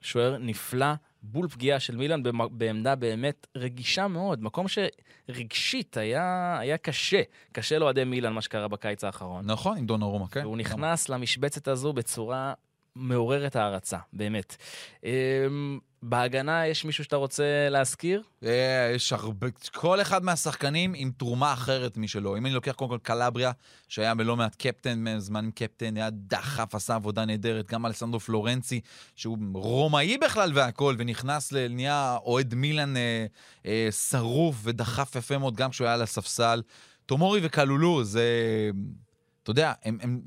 שוער נפלא, בול פגיעה של מילאן בעמדה באמת רגישה מאוד. מקום שרגשית היה, היה קשה, קשה לאוהדי מילאן, מה שקרה בקיץ האחרון. נכון, עם דונרומה, כן. והוא נכנס למשבצת הזו בצורה מעוררת הערצה, באמת. אמ, בהגנה יש מישהו שאתה רוצה להזכיר? אה, יש הרבה, כל אחד מהשחקנים עם תרומה אחרת משלו. אם אני לוקח קודם כל קלבריה, שהיה בלא מעט קפטן, זמן קפטן, היה דחף, עשה עבודה נהדרת. גם אלסנדרו פלורנצי, שהוא רומאי בכלל והכול, ונכנס, נהיה אוהד מילאן אה, אה, שרוף ודחף יפה מאוד, גם כשהוא היה על הספסל. תומורי וקלולו, זה... אתה יודע, הם... הם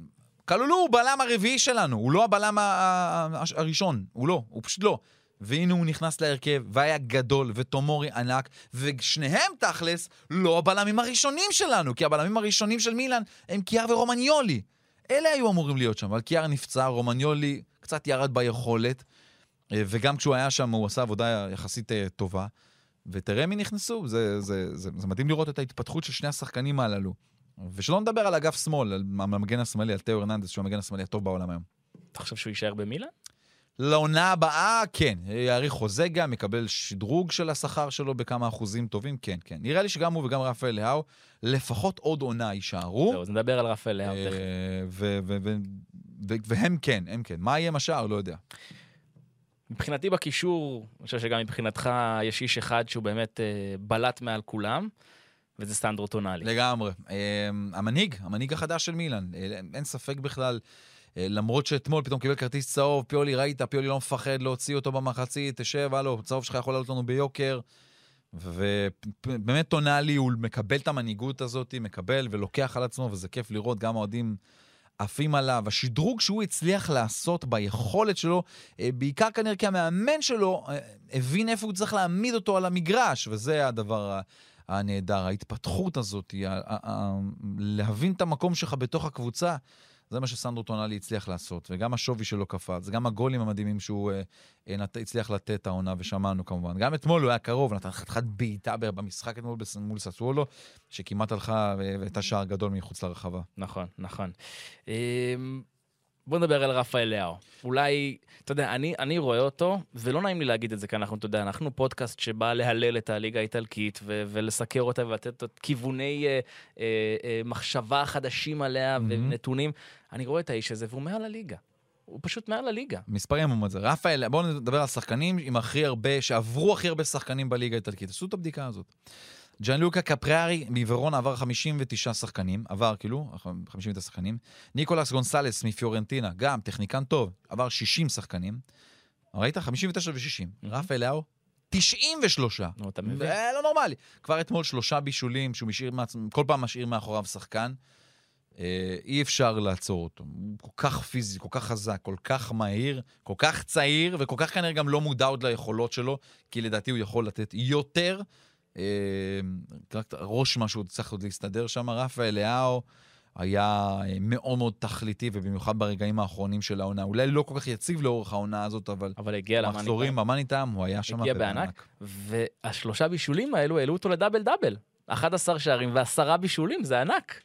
קלולו הוא בלם הרביעי שלנו, הוא לא הבלם הראשון, הוא לא, הוא פשוט לא. והנה הוא נכנס להרכב, והיה גדול, וטומורי ענק, ושניהם תכלס לא הבלמים הראשונים שלנו, כי הבלמים הראשונים של מילאן הם קיאר ורומניולי. אלה היו אמורים להיות שם, אבל קיאר נפצע, רומניולי קצת ירד ביכולת, אה, וגם כשהוא היה שם הוא עשה עבודה יחסית אה, טובה. ותראה מי נכנסו, זה, זה, זה, זה מדהים לראות את ההתפתחות של שני השחקנים הללו. ושלא נדבר על אגף שמאל, על המגן השמאלי, על תאו הרננדס, שהוא המגן השמאלי הטוב בעולם היום. אתה חושב שהוא יישאר במילאן? לעונה הבאה, כן. יאריך חוזה גם, יקבל שדרוג של השכר שלו בכמה אחוזים טובים, כן, כן. נראה לי שגם הוא וגם רפאל לאהו, לפחות עוד עונה יישארו. זהו, אז נדבר על רפאל לאו אה, תכף. והם כן, הם כן. מה יהיה עם השאר? לא יודע. מבחינתי בקישור, אני חושב שגם מבחינתך יש איש אחד שהוא באמת אה, בלט מעל כולם, וזה סטנדרו טונאלי. לגמרי. אה, המנהיג, המנהיג החדש של מילאן. אה, אין ספק בכלל. אה, למרות שאתמול פתאום קיבל כרטיס צהוב, פיולי ראית, פיולי לא מפחד להוציא אותו במחצית, תשב, הלו, צהוב שלך יכול לעלות לנו ביוקר. ובאמת טונאלי, הוא מקבל את המנהיגות הזאת, מקבל ולוקח על עצמו, וזה כיף לראות, גם האוהדים עפים עליו. השדרוג שהוא הצליח לעשות ביכולת שלו, אה, בעיקר כנראה כי המאמן שלו הבין איפה הוא צריך להעמיד אותו על המגרש, וזה הדבר הנהדר, ההתפתחות הזאת, ה- ה- ה- להבין את המקום שלך בתוך הקבוצה. זה מה שסנדרו טונאלי הצליח לעשות, וגם השווי שלו קפץ, גם הגולים המדהימים שהוא אה, אה, נת, הצליח לתת העונה, ושמענו כמובן. גם אתמול הוא היה קרוב, נתן חתיכת בעיטה במשחק אתמול מול ססוולו, שכמעט הלכה אה, והייתה שער גדול מחוץ לרחבה. נכון, נכון. בוא נדבר על רפאל לאו. אולי, אתה יודע, אני, אני רואה אותו, ולא נעים לי להגיד את זה, כי אנחנו, אתה יודע, אנחנו פודקאסט שבא להלל את הליגה האיטלקית ו- ולסקר אותה ולתת את כיווני אה, אה, אה, מחשבה חדשים עליה מהמם. ונתונים. אני רואה את האיש הזה והוא מעל הליגה. הוא פשוט מעל הליגה. מספרים אומרים את זה. רפאל, בואו נדבר על שחקנים עם הכי הרבה, שעברו הכי הרבה שחקנים בליגה האיטלקית. עשו את הבדיקה הזאת. ג'אנלוקה קפריארי מוורונה עבר 59 שחקנים, עבר כאילו, 59 שחקנים. ניקולס גונסלס מפיורנטינה, גם טכניקן טוב, עבר 60 שחקנים. ראית? 59 ו-60. רפאל לאו, 93. נו, אתה מבין? זה לא נורמלי. כבר אתמול שלושה בישולים שהוא משאיר כל פעם משאיר מאחוריו שחקן. אה, אי אפשר לעצור אותו. הוא כל כך פיזי, כל כך חזק, כל כך מהיר, כל כך צעיר, וכל כך כנראה גם לא מודע עוד ליכולות שלו, כי לדעתי הוא יכול לתת יותר. אה, רק ראש משהו צריך עוד להסתדר שם. רפאל לאהו היה אה, מאוד מאוד תכליתי, ובמיוחד ברגעים האחרונים של העונה. אולי לא כל כך יציב לאורך העונה הזאת, אבל אבל הגיע למאני מחזורים במאניטאם, הוא היה שם. הגיע. בענק. והשלושה בישולים האלו העלו אותו לדאבל דאבל. 11 שערים ועשרה בישולים, זה ענק.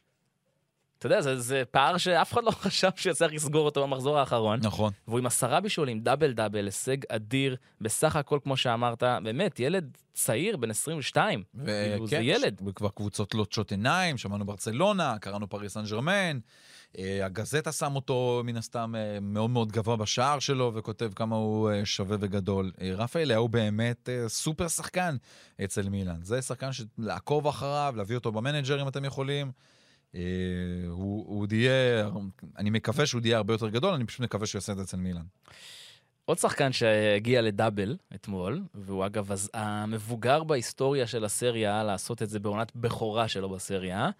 אתה יודע, זה, זה פער שאף אחד לא חשב שיצליח לסגור אותו במחזור האחרון. נכון. והוא עם עשרה בישולים, דאבל דאבל, הישג אדיר, בסך הכל, כמו שאמרת, באמת, ילד צעיר, בן 22. כאילו, זה וכן, ילד. וכבר קבוצות לוטשות עיניים, שמענו ברצלונה, קראנו פריס סן ג'רמן. אה, הגזטה שם אותו מן הסתם אה, מאוד מאוד גבוה בשער שלו, וכותב כמה הוא אה, שווה וגדול. רפאל הוא באמת סופר שחקן אצל מילאן. זה שחקן שלעקוב אחריו, להביא אותו במנג'ר אם אתם יכולים. אה, הוא הוא עוד אני מקווה שהוא יהיה הרבה יותר גדול, אני פשוט מקווה שהוא יעשה את זה אצל מילאן. עוד שחקן שהגיע לדאבל אתמול, והוא אגב המבוגר בהיסטוריה של הסריה לעשות את זה בעונת בכורה שלו בסריה,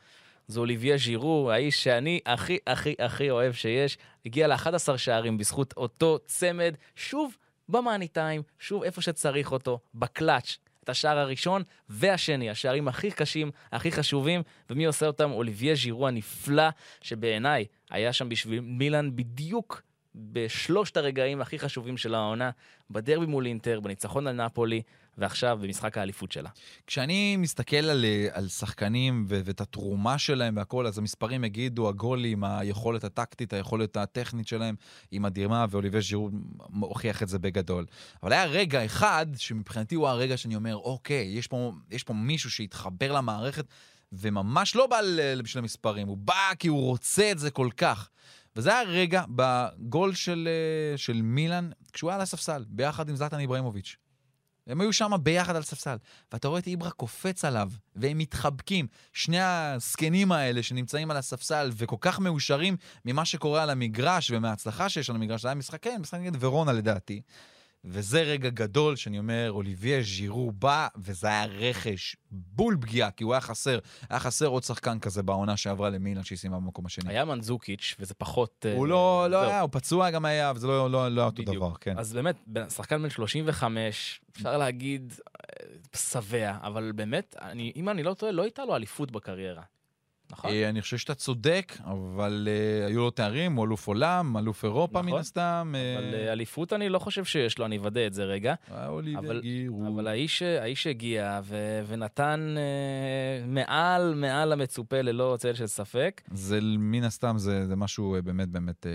זה אוליביה ז'ירו, האיש שאני הכי הכי הכי אוהב שיש, הגיע ל-11 שערים בזכות אותו צמד, שוב במאני טיים, שוב איפה שצריך אותו, בקלאץ'. את השער הראשון והשני, השערים הכי קשים, הכי חשובים, ומי עושה אותם? אוליביה ז'ירו הנפלא, שבעיניי היה שם בשביל מילאן בדיוק בשלושת הרגעים הכי חשובים של העונה, בדרבי מול אינטר, בניצחון על נפולי, ועכשיו במשחק האליפות שלה. כשאני מסתכל על, אה, על שחקנים ו- ואת התרומה שלהם והכל, אז המספרים יגידו, הגולים, היכולת הטקטית, היכולת הטכנית שלהם היא מדהימה, ואוליבי ז'ירו הוכיח את זה בגדול. אבל היה רגע אחד, שמבחינתי הוא הרגע שאני אומר, אוקיי, יש פה, יש פה מישהו שהתחבר למערכת, וממש לא בא בשביל המספרים, הוא בא כי הוא רוצה את זה כל כך. וזה היה רגע בגול של, אה, של מילאן, כשהוא היה על הספסל, ביחד עם זלטן איברהימוביץ'. הם היו שם ביחד על ספסל, ואתה רואה את איברה קופץ עליו, והם מתחבקים. שני הזקנים האלה שנמצאים על הספסל וכל כך מאושרים ממה שקורה על המגרש ומההצלחה שיש על המגרש, זה היה משחק, כן, משחק נגד ורונה לדעתי. וזה רגע גדול שאני אומר, אוליביה ז'ירו בא, וזה היה רכש בול פגיעה, כי הוא היה חסר, היה חסר עוד שחקן כזה בעונה שעברה למילן שהיא סיימה במקום השני. היה מנזוקיץ', וזה פחות... אה, הוא לא, לא. היה, הוא פצוע גם היה, וזה לא, לא, לא אותו. דבר, כן. אז באמת, שחקן בן 35, אפשר להגיד אה, שבע, אבל באמת, אני, אם אני לא טועה, לא הייתה לו אליפות בקריירה. נכון? אה, אני חושב שאתה צודק, אבל אה, היו לו תארים, הוא אלוף עולם, אלוף אירופה מן נכון. הסתם. אבל אה, אליפות אני לא חושב שיש לו, אני אוודא את זה רגע. אה, אבל-. אבל האיש, האיש הגיע ו, ונתן אה, מעל, מעל המצופה ללא צל של ספק. זה מן הסתם, זה, זה משהו אה, באמת באמת אה,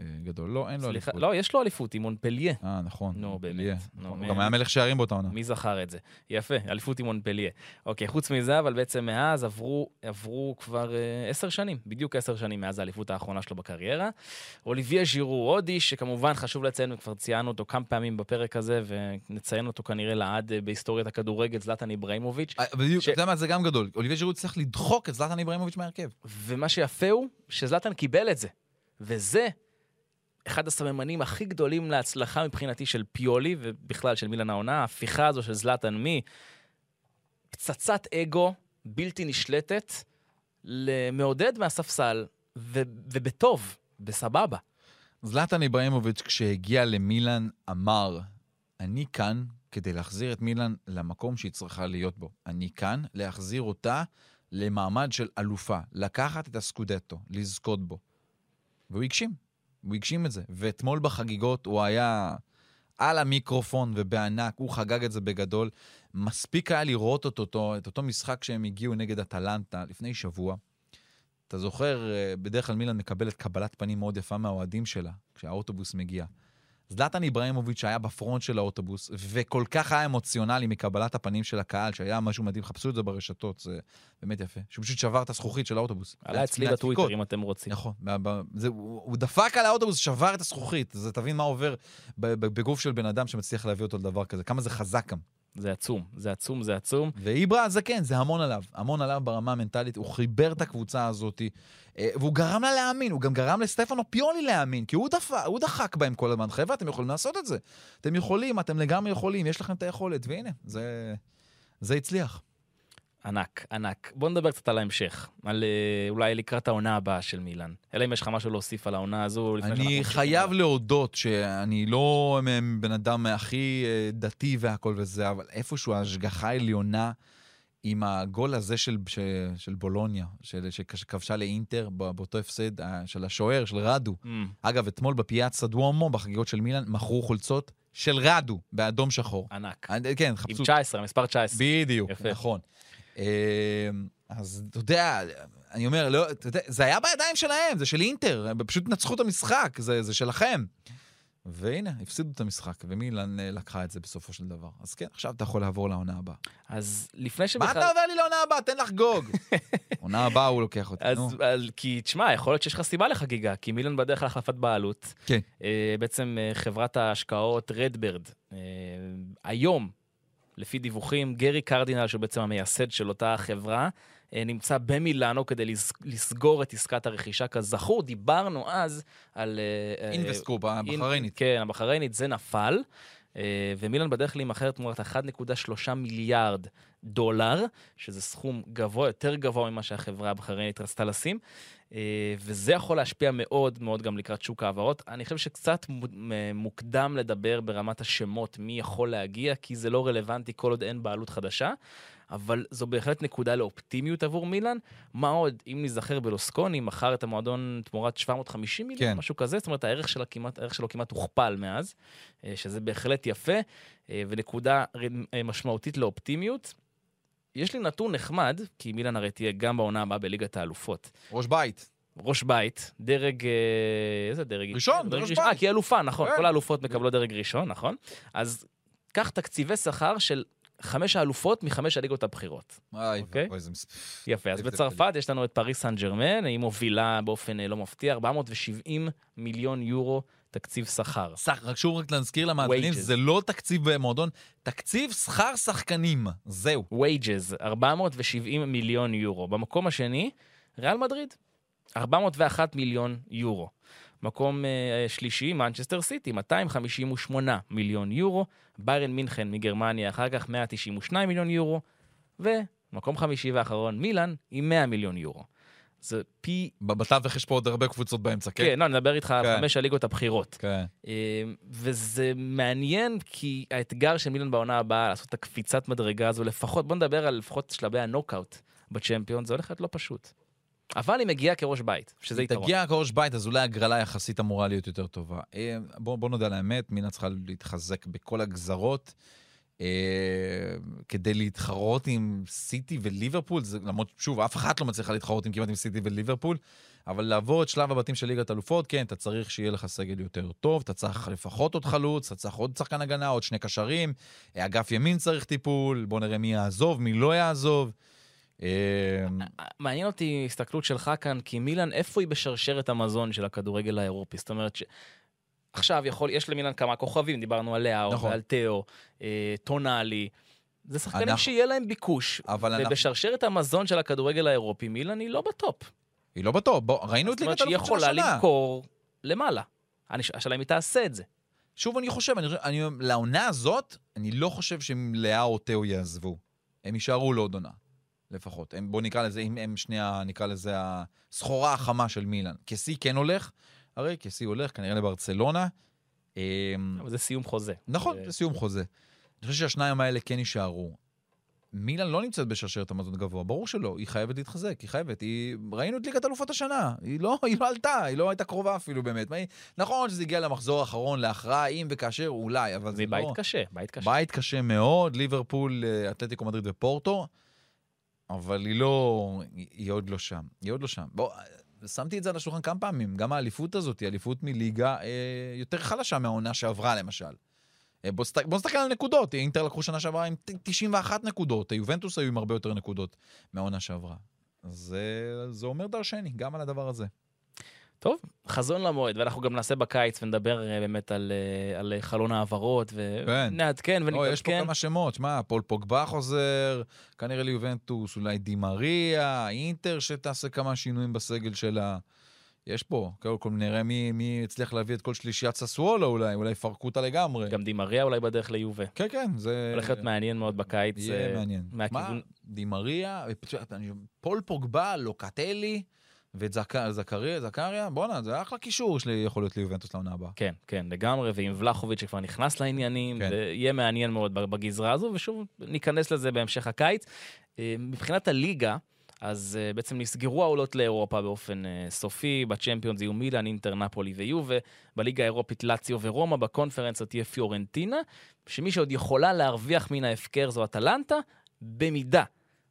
אה, גדול. לא, אין לו סליחה, אליפות. לא, יש לו אליפות עם מונפליה. אה, נכון. נו, באמת. נו, נכון. גם היה מלך שערים באותה עונה. מי זכר את זה? יפה, אליפות עם מונפליה. אוקיי, חוץ מזה, אבל בעצם מאז עברו, עברו כבר אה, עשר שנים, בדיוק עשר שנים מאז האליפות האחרונה שלו בקריירה. אוליביה ז'ירו, עוד איש שכמובן חשוב לציין, וכבר ציינו אותו כמה פעמים בפרק הזה, ונציין אותו כנראה לעד אה, בהיסטוריית הכדורגל, זלטן איברהימוביץ'. אה, בדיוק, אתה יודע מה, זה גם גדול. אוליביה ז'ירו צריך לדחוק את זלטן איברהימוביץ' מהרכב. ומה שיפה הוא שזלטן קיבל את זה. וזה אחד הסממנים הכי גדולים להצלחה מבחינתי של פיולי, ובכלל של מילן העונה, ההפיכה הזו של זלטן מפצצת אגו בלתי נשלטת למעודד מהספסל, ו- ובטוב, בסבבה. זלטן איברהימוביץ', כשהגיע למילאן, אמר, אני כאן כדי להחזיר את מילאן למקום שהיא צריכה להיות בו. אני כאן להחזיר אותה למעמד של אלופה, לקחת את הסקודטו, לזכות בו. והוא הגשים, הוא הגשים את זה. ואתמול בחגיגות הוא היה על המיקרופון ובענק, הוא חגג את זה בגדול. מספיק היה לראות אותו, אותו, את אותו משחק שהם הגיעו נגד אטלנטה לפני שבוע. אתה זוכר, אה, בדרך כלל מילאן מקבלת קבלת פנים מאוד יפה מהאוהדים שלה, כשהאוטובוס מגיע. זלטן איברהימוביץ' היה בפרונט של האוטובוס, וכל כך היה אמוציונלי מקבלת הפנים של הקהל, שהיה משהו מדהים, חפשו את זה ברשתות, זה באמת יפה. שהוא פשוט שבר את הזכוכית של האוטובוס. עלה אצלי. בטוויטר, אם אתם רוצים. נכון, זה, הוא, הוא דפק על האוטובוס, שבר את הזכוכית. אז תבין מה עובר בגוף של בן אדם שמצליח להביא אותו לדבר כזה, כמה זה חזק גם. זה עצום, זה עצום, זה עצום. ואיברה, זה כן, זה המון עליו. המון עליו ברמה המנטלית, הוא חיבר את הקבוצה הזאת, אה, והוא גרם לה להאמין, הוא גם גרם לסטפנו פיולי להאמין, כי הוא, דפ, הוא דחק בהם כל הזמן. חבר'ה, אתם יכולים לעשות את זה. אתם יכולים, אתם לגמרי יכולים, יש לכם את היכולת, והנה, זה, זה הצליח. ענק, ענק. בוא נדבר קצת על ההמשך, על אה, אולי לקראת העונה הבאה של מילאן. אלא אם יש לך משהו להוסיף על העונה הזו. אני חייב. להודות שאני לא בן אדם הכי אה, דתי והכל וזה, אבל איפשהו ההשגחה העליונה עם הגול הזה של, של, של בולוניה, של, שכבשה לאינטר באותו הפסד, אה, של השוער, של רדו. Mm, אגב, אתמול בפיאצה דוומו, בחגיגות של מילאן, מכרו חולצות של רדו, באדום שחור. ענק. כן, עם חפשו. 19, מספר 19. בדיוק, יפה. נכון. אה, אז אתה יודע, אני אומר, לא, אתה יודע, זה היה בידיים שלהם, זה של אינטר, הם פשוט נצחו את המשחק, זה, זה שלכם. והנה, הפסידו את המשחק, ומילן אה, לקחה את זה בסופו של דבר. אז כן, עכשיו אתה יכול לעבור לעונה הבאה. אז לפני מה שבכלל... אתה עובר לי לעונה הבאה? תן לחגוג. עונה הבאה הוא לוקח אותי, נו. אז, אז כי תשמע, יכול להיות שיש לך סיבה לחגיגה, כי מילן בדרך להחלפת בעלות. כן. אה, בעצם אה, חברת ההשקעות רדברד, אה, היום לפי דיווחים, גרי קרדינל, שהוא בעצם המייסד של אותה חברה, אה, נמצא במילאנו כדי לס- לסגור את עסקת הרכישה. כזכור, דיברנו אז על... אה, אה, אינבסקופ, הבחריינית. כן, הבחריינית, זה נפל, ומילאן בדרך להימכר תמורת 1.3 מיליארד דולר, שזה סכום גבוה, יותר גבוה ממה שהחברה הבחריינית רצתה לשים, וזה יכול להשפיע מאוד מאוד גם לקראת שוק ההעברות. אני חושב שקצת מוקדם לדבר ברמת השמות מי יכול להגיע, כי זה לא רלוונטי כל עוד אין בעלות חדשה. אבל זו בהחלט נקודה לאופטימיות עבור מילאן. מה עוד, אם ניזכר בלוסקוני, מכר את המועדון תמורת 750 מיליון, כן. משהו כזה, זאת אומרת, הערך, שלה כמעט, הערך שלו כמעט הוכפל מאז, אה, שזה בהחלט יפה, אה, ונקודה אה, משמעותית לאופטימיות. יש לי נתון נחמד, כי מילאן הרי תהיה גם בעונה הבאה בליגת האלופות. ראש בית. ראש בית, דרג, אה, איזה דרג? ראשון, דרג ראש ראשון. אה, כי היא אלופה, נכון, כן. כל האלופות מקבלות דרג ראשון, נכון? אז קח תקציבי שכר של חמש האלופות מחמש הליגות הבכירות. איי, אוקיי. ואבוי, זה מס- יפה, אז בצרפת יש לנו את פריס סן ג'רמן, היא מובילה באופן אה, לא מפתיע, 470 מיליון יורו תקציב שכר. סך, רק שוב רק להזכיר למאזינים. זה לא תקציב במועדון, תקציב שכר שחקנים, זהו. wages, 470 מיליון יורו. במקום השני, ריאל מדריד, 401 מיליון יורו. מקום אה, שלישי, מנצ'סטר סיטי, 258 מיליון יורו. ביירן מינכן מגרמניה, אחר כך 192 מיליון יורו. ומקום חמישי ואחרון, מילאן, עם 100 מיליון יורו. זה פי... בתווך יש פה עוד הרבה קבוצות באמצע, כן? כן, לא, אני מדבר איתך על כן. חמש הליגות הבכירות. כן. אה, וזה מעניין, כי האתגר של מילאן בעונה הבאה, לעשות את הקפיצת מדרגה הזו, לפחות, בוא נדבר על לפחות שלבי הנוקאוט בצ'מפיון, זה הולך להיות לא פשוט. אבל היא מגיעה כראש בית, שזה היא יתרון. תגיע כראש בית, אז אולי הגרלה יחסית אמורה להיות יותר טובה. אה, בוא, בוא נודה על האמת, מינה צריכה להתחזק בכל הגזרות. אה, כדי להתחרות עם סיטי וליברפול, זה, למרות, שוב, אף אחת לא מצליחה להתחרות עם כמעט עם סיטי וליברפול, אבל לעבור את שלב הבתים של ליגת אלופות, כן, אתה צריך שיהיה לך סגל יותר טוב, אתה צריך לפחות עוד חלוץ, אתה צריך עוד שחקן הגנה, עוד שני קשרים, אה, אגף ימין צריך טיפול, בוא נראה מי יעזוב, מי לא יעזוב. אה, מעניין אותי הסתכלות שלך כאן, כי מילאן, איפה היא בשרשרת המזון של הכדורגל האירופי? זאת אומרת. עכשיו יכול, יש למילאן כמה כוכבים, דיברנו על לאהו נכון. ועל תאו, אה, טונאלי. זה שחקנים אנחנו- שיהיה להם ביקוש. אבל אנחנו... ובשרשרת המזון של הכדורגל האירופי, מילאן היא לא בטופ. היא לא בטוב, בוא, ראינו את זאת אומרת ליגת שהיא אלופות של יכולה השנה. למכור למעלה. אני- השאלה אם היא תעשה את זה. שוב, אני חושב, אני, אני, לעונה הזאת, אני לא חושב שלאה או תאו יעזבו. הם יישארו לעוד עונה, לפחות. הם, בוא נקרא לזה, אם הם שנייה, נקרא לזה הסחורה החמה של מילאן. קסי כן הולך, הרי קסי הולך כנראה לברצלונה. אמ, אבל זה סיום חוזה. נכון, זה- סיום חוזה. אני חושב שהשניים האלה כן יישארו. מילאן לא נמצאת בשרשרת המזון גבוה, ברור שלא, היא חייבת להתחזק, היא חייבת. היא... ראינו את ליגת אלופות השנה, היא לא, היא לא עלתה, היא לא הייתה קרובה אפילו באמת. מה היא- נכון שזה הגיע למחזור האחרון, להכרעה, אם וכאשר, אולי, אבל זה זה לא... בית קשה, בית קשה. בית קשה מאוד, ליברפול, אה, אתלטיקו מדריד ופורטו, אבל היא לא, היא, עוד לא שם, היא עוד לא שם. בוא, שמתי את זה על השולחן כמה פעמים, גם האליפות הזאת היא אליפות מליגה אה, יותר חלשה מהעונה שעברה למשל. אה, בוא, סת... בוא נסתכל על נקודות, אינטר לקחו שנה שעברה עם ת- 91 נקודות, היובנטוס היו עם הרבה יותר נקודות מהעונה שעברה. זה, זה אומר דרשני, גם על הדבר הזה. טוב, חזון למועד, ואנחנו גם נעשה בקיץ ונדבר אה, באמת על, אה, על חלון העברות, כן. ונעדכן לא, יש פה ונתעדכן. כמה שמות, שמע, פול פוגבה חוזר, כנראה ליובנטוס, אולי די מריה, אינטר שתעשה כמה שינויים בסגל שלה. יש פה, קודם כל נראה מי, מי הצליח להביא את כל שלישיית ססוולה אולי, אולי יפרקו אותה לגמרי. גם דימריה אולי בדרך ליובה. כן, כן, זה... הולך להיות מעניין מאוד בקיץ. יהיה אה, מעניין. מהכיוון- מה, די מריה, פול פוגבה, לוקטלי, ואת זק- זכריה, זכריה, בואנה, זה אחלה קישור שלי יכול להיות ליובנטוס לעונה הבאה. כן, כן, לגמרי, ועם ולחוביץ' שכבר נכנס לעניינים, כן. יהיה מעניין מאוד בגזרה הזו, ושוב, ניכנס לזה בהמשך הקיץ. אה, מבחינת הליגה, אז אה, בעצם נסגרו העולות לאירופה באופן אה, סופי, בצ'מפיונס יהיו מילאן, אינטר, נפולי ויובה, בליגה האירופית לאציו ורומא, בקונפרנס זאת תהיה פיורנטינה, שמי שעוד יכולה להרוויח מן ההפקר זו אטלנטה, במידה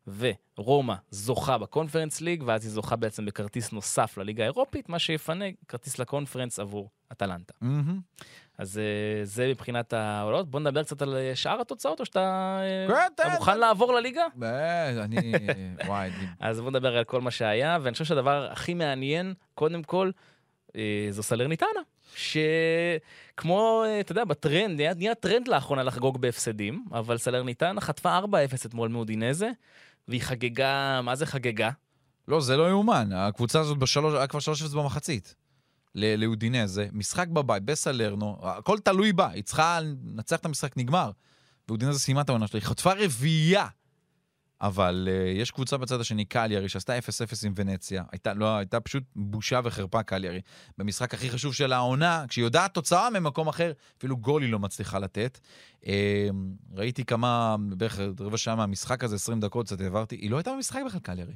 ורומא זוכה בקונפרנס ליג, ואז היא זוכה בעצם בכרטיס נוסף לליגה האירופית, מה שיפנה כרטיס לקונפרנס עבור אטלנטה. מהמם. אז אה, זה מבחינת העולות. בוא נדבר קצת על אה, שאר התוצאות, או שאתה אה, כן, אתה מוכן. לעבור לליגה? אני... וואי, אז בוא נדבר על כל מה שהיה, ואני חושב שהדבר הכי מעניין, קודם כל, זו סלרניטנה. שכמו, אתה יודע, בטרנד, נהיה טרנד לאחרונה לחגוג בהפסדים, אבל סלרניטנה חטפה 4-0 אתמול מאודינזה, והיא חגגה, מה זה חגגה? לא, זה לא יאומן. הקבוצה הזאת בשלוש, היה כבר שלוש אפס במחצית. ל- לאודינזה, משחק בבית, בסלרנו, הכל תלוי בה, היא צריכה לנצח את המשחק, נגמר. ואודינזה סיימה את העונה שלה, היא חטפה רביעייה. אבל uh, יש קבוצה בצד השני, קליארי, שעשתה 0-0 עם ונציה. הייתה, לא, הייתה פשוט בושה וחרפה, קליארי. במשחק הכי חשוב של העונה, כשהיא יודעת תוצאה ממקום אחר, אפילו גול היא לא מצליחה לתת. Uh, ראיתי כמה, בערך רבע שעה מהמשחק הזה, 20 דקות, קצת העברתי, היא לא הייתה במשחק בכלל, קליארי.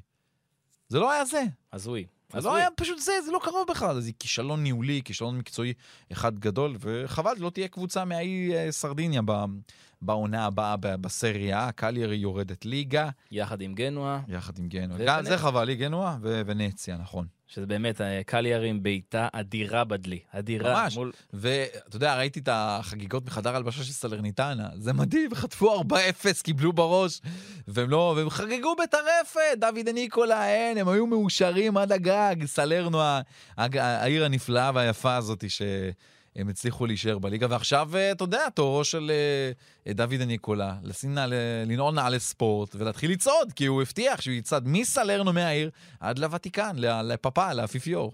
זה לא היה זה. הזוי. זה לא היה פשוט זה, זה לא קרוב בכלל. זה כישלון ניהולי, כישלון מקצועי אחד גדול, וחבל, לא תהיה קבוצה מהאי אה, סרדיניה בעונה הבאה בסריה. קליירי יורדת ליגה. יחד עם גנואה. יחד עם גנואה. גם זה חבל לי, גנואה ונציה, נכון. שזה באמת אה, קליירי עם בעיטה אדירה בדלי. אדירה. ממש. מול... ואתה יודע, ראיתי את החגיגות מחדר הלבשה של סלרניטנה. זה מדהים, חטפו 4-0, קיבלו בראש, והם לא... והם חגגו בטרפת, דוד ניקולה, אין, הם היו מאושרים עד הגג. סלרנו, העיר הנפלאה והיפה הזאת, ש... הם הצליחו להישאר בליגה, ועכשיו, אה, אתה יודע, תורו של אה, דוד הניקולה, נעל, לנעול נעלי ספורט ולהתחיל לצעוד, כי הוא הבטיח שהוא יצעד מסלרנו מהעיר עד לוותיקן, לפאפה, לאפיפיור.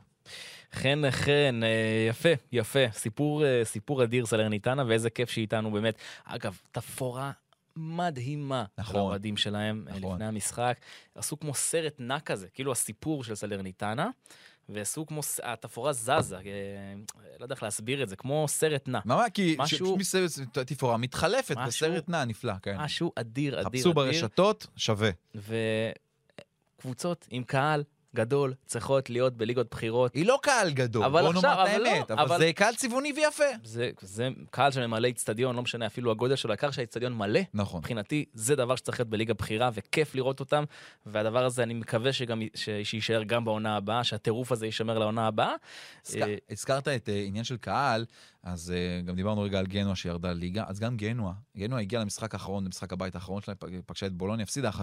חן חן, אה, יפה, יפה. סיפור, סיפור אדיר סלרניטנה, ואיזה כיף שהיא איתנו באמת. אגב, תפאורה מדהימה נכון, לאוהדים שלהם נכון. לפני המשחק. עשו כמו סרט נע כזה, כאילו הסיפור של סלרניטנה. ועשו כמו, התפאורה זזה, אה, לא יודע איך להסביר את זה, כמו סרט נע. מה, כי משהו... תפאורה מתחלפת משהו, בסרט נע נפלא, כן. משהו אדיר, אדיר, אדיר. חפשו ברשתות, שווה. וקבוצות עם קהל גדול צריכות להיות בליגות בחירות. היא לא קהל גדול, בוא נאמר את האמת, לא, אבל, אבל זה קהל צבעוני ויפה. זה, זה קהל שממלא איצטדיון, לא משנה אפילו הגודל שלו, העיקר שהאיצטדיון מלא. נכון. מבחינתי, זה דבר שצריך להיות בליגה בכירה, וכיף לראות אותם, והדבר הזה, אני מקווה שגם, ש, שיישאר גם בעונה הבאה, שהטירוף הזה יישמר לעונה הבאה. אה, הזכרת את uh, עניין של קהל, אז uh, גם דיברנו רגע על גנואה שירדה ליגה, אז גם גנואה, גנואה הגיעה למשחק האחרון, למשחק הבית האחרון שלה, פגשה את בולוניה, הפסידה 1-0,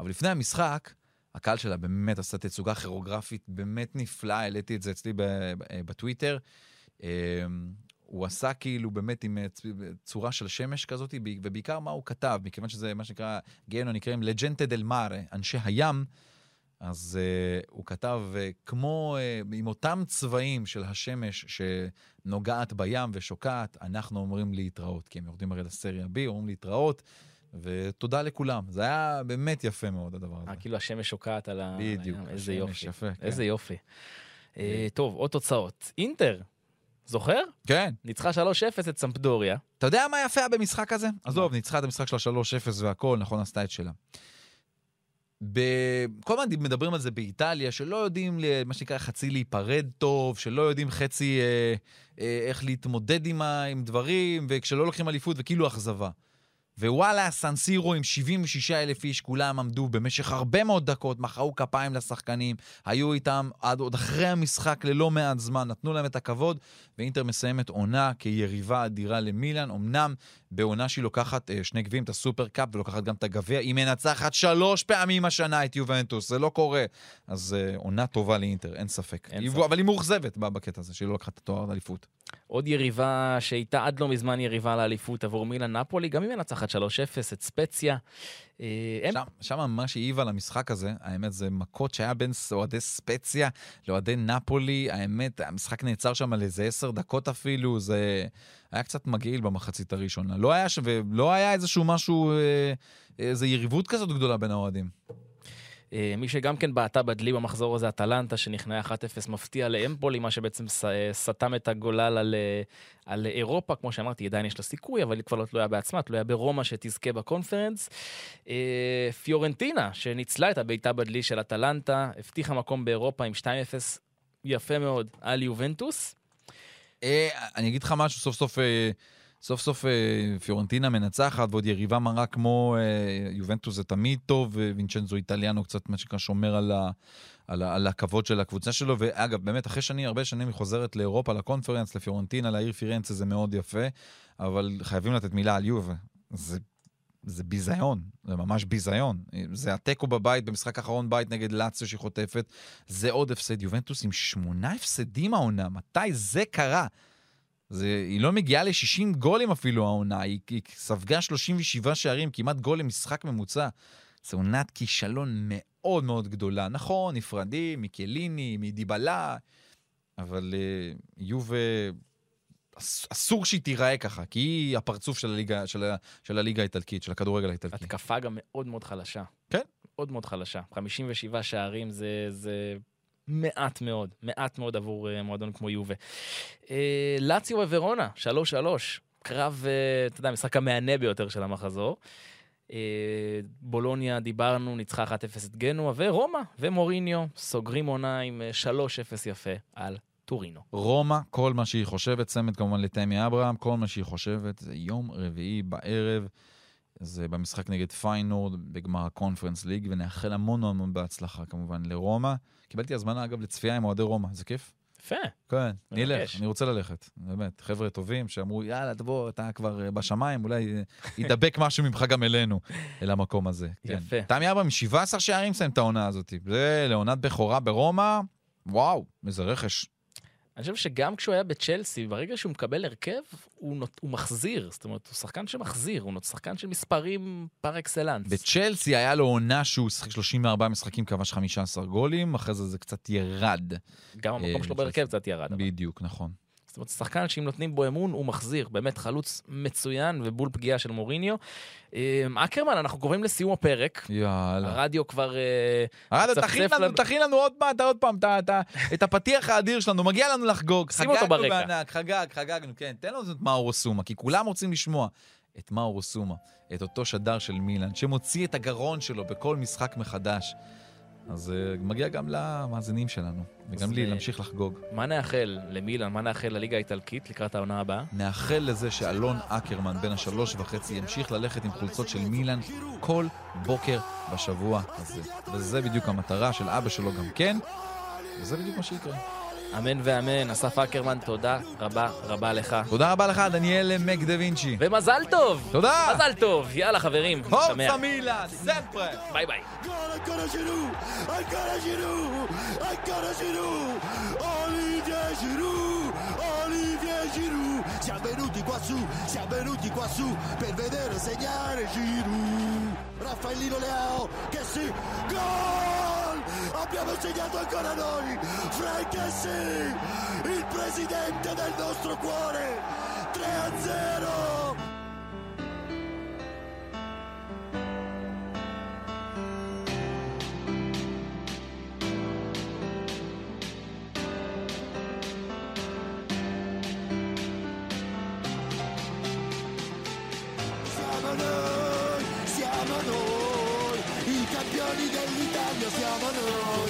אבל לפני המשחק, הקהל שלה באמת עשה תצוגה כירוגרפית באמת נפלאה, העליתי את זה אצלי בטוויטר. אמ, הוא עשה כאילו באמת עם צורה של שמש כזאת, ובעיקר מה הוא כתב, מכיוון שזה מה שנקרא, גאנו נקראים לג'נטה דל מארה, אנשי הים, אז uh, הוא כתב, uh, כמו uh, עם אותם צבעים של השמש שנוגעת בים ושוקעת, אנחנו אומרים להתראות, כי הם יורדים הרי לסריה B, אומרים להתראות. ותודה לכולם. זה היה באמת יפה מאוד, הדבר הזה. אה, כאילו השמש שוקעת על ה... בדיוק, איזה יופי. יפה, כן. איזה יופי. אה, טוב, עוד תוצאות. אינטר, זוכר? כן. ניצחה 3-0 את סמפדוריה. אתה יודע מה יפה במשחק הזה? עזוב, ניצחה את המשחק של ה-3-0 והכל, נכון, עשתה את שלה. ב... כל הזמן מדברים על זה באיטליה, שלא יודעים, מה שנקרא, חצי להיפרד טוב, שלא יודעים חצי אה, אה, איך להתמודד עם. עם דברים, וכשלא לוקחים אליפות וכאילו אכזבה. ווואלה, סנסירו עם 76 אלף איש, כולם עמדו במשך הרבה מאוד דקות, מחאו כפיים לשחקנים, היו איתם עד עוד אחרי המשחק ללא מעט זמן, נתנו להם את הכבוד, ואינטר מסיימת עונה כיריבה אדירה למילאן. אמנם בעונה שהיא לוקחת אה, שני גביעים, את הסופר קאפ, ולוקחת גם את הגביע, היא מנצחת שלוש פעמים השנה את יובנטוס, זה לא קורה. אז אה, עונה טובה לאינטר, אין ספק. אין היא, ספק. אבל היא מאוכזבת בקטע הזה, שהיא לא לקחה את התואר לאליפות. עוד יריבה שהייתה עד לא מזמן יריבה לאליפות עבור מילאן נפולי, גם היא מנצחת 3-0 את ספציה. אה, שם, שם מה שהעיב על המשחק הזה, האמת זה מכות שהיה בין אוהדי ספציה לאוהדי נפולי, האמת, המשחק נעצר שם על איזה עשר דקות אפילו, זה היה קצת מגעיל במחצית הראשונה. לא היה, ולא היה איזשהו משהו, אה, איזו יריבות כזאת גדולה בין האוהדים. אה, מי שגם כן בעטה בדלי במחזור הזה, אטלנטה, שנכנעה 1-0 מפתיע לאמפולי, מה שבעצם סתם את הגולל על, אה, על אירופה. כמו שאמרתי, עדיין יש לה סיכוי, אבל היא כבר לא תלויה בעצמה, תלויה ברומא שתזכה בקונפרנס. אה, פיורנטינה, שניצלה את הבעיטה בדלי של אטלנטה, הבטיחה מקום באירופה עם 2-0 יפה מאוד על יובנטוס. אני אגיד לך משהו, סוף סוף... סוף סוף אה, פיורנטינה מנצחת, ועוד יריבה מרה כמו אה, יובנטוס זה תמיד טוב, ווינצ'נזו איטליאנו קצת מה שנקרא שומר על, ה, על, ה, על הכבוד של הקבוצה שלו, ואגב, באמת, אחרי שנים, הרבה שנים היא חוזרת לאירופה, לקונפרנס, לפיורנטינה, לעיר פירנצה, זה מאוד יפה, אבל חייבים לתת מילה על יובה. זה זה ביזיון, זה ממש ביזיון. זה התיקו בבית, במשחק האחרון בית נגד לאציו שהיא חוטפת, זה עוד הפסד. יובנטוס עם שמונה הפסדים העונה, מתי זה קרה? זה, היא לא מגיעה ל-60 גולים אפילו העונה, היא, היא ספגה 37 שערים, כמעט גול למשחק ממוצע. זו עונת כישלון מאוד מאוד גדולה. נכון, נפרדים מקליני, מדיבלה, אבל uh, יובה, אסור שהיא תיראה ככה, כי היא הפרצוף של הליגה, של, ה, של הליגה האיטלקית, של הכדורגל האיטלקי. התקפה גם מאוד מאוד חלשה. כן. מאוד מאוד חלשה. 57 שערים זה, זה מעט מאוד, מעט מאוד עבור uh, מועדון כמו יובה. Uh, לאציו וורונה, 3-3. קרב, uh, אתה יודע, המשחק המהנה ביותר של המחזור. בולוניה, דיברנו, ניצחה 1-0 את גנואה, ורומא ומוריניו סוגרים עונה עם אה, 3-0 יפה על טורינו. רומא, כל מה שהיא חושבת, צמד כמובן לתמי אברהם, כל מה שהיא חושבת זה יום רביעי בערב. זה במשחק נגד פיינורד בגמר הקונפרנס ליג, ונאחל המון המון בהצלחה כמובן לרומא. קיבלתי הזמנה, אגב, לצפייה עם אוהדי רומא, זה כיף? יפה. כן, נלך, אני רוצה ללכת. באמת, חבר'ה טובים שאמרו, יאללה, תבוא, אתה כבר אה, בשמיים, אולי אה, ידבק משהו ממך גם אלינו, אל המקום הזה. כן. יפה. תמי אברהם, 17 שערים מסיים את העונה הזאת. זה לעונת בכורה ברומא, וואו, איזה רכש. אני חושב שגם כשהוא היה בצ'לסי, ברגע שהוא מקבל הרכב, הוא, נות, הוא מחזיר. זאת אומרת, הוא שחקן שמחזיר, הוא שחקן של מספרים פר אקסלנס. בצ'לסי היה לו עונה שהוא שיחק 34 משחקים, כבש 15 גולים, אחרי זה זה קצת ירד. גם המקום אה, שלו בהרכב קצת ירד. אבל. בדיוק, נכון. זאת אומרת, שחקן שאם נותנים בו אמון, הוא מחזיר. באמת חלוץ מצוין ובול פגיעה של מוריניו. אה, אקרמן, אנחנו קרובים לסיום הפרק. יאללה. הרדיו כבר אה, יאללה, מצפצף תכין לנו, לנו. תכין לנו עוד פעם, עוד פעם, את הפתיח האדיר שלנו, מגיע לנו לחגוג. שים אותו חגגנו ברקע. בענק, חגג, חגגנו, כן. תן לנו את מאורו סומה, כי כולם רוצים לשמוע את מאורו סומה, את אותו שדר של מילאן, שמוציא את הגרון שלו בכל משחק מחדש. אז אה, מגיע גם למאזינים שלנו, וגם לי אה, להמשיך לחגוג. מה נאחל למילן, מה נאחל לליגה האיטלקית לקראת העונה הבאה? נאחל לזה שאלון אקרמן בן השלוש וחצי ימשיך ללכת עם חולצות של מילאן כל בוקר בשבוע הזה. וזה בדיוק המטרה של אבא שלו גם כן, וזה בדיוק מה שיקרה. אמן ואמן. אסף אקרמן, תודה רבה רבה לך. תודה רבה לך, דניאל מק דה וינצ'י. ומזל טוב! תודה! מזל טוב! יאללה חברים, נשתמע. מילאן, סמפרה! ביי ביי. Gol ancora Giroud, ancora Giroud, ancora Giroud, Olivier Giroud, Olivier Giroud. Siamo venuti qua su, siamo venuti qua su per vedere segnare Giroud. Raffaellino Leao che sì, gol! Abbiamo segnato ancora noi, Frank sì, il presidente del nostro cuore, 3 a 0. Yalnız yalanım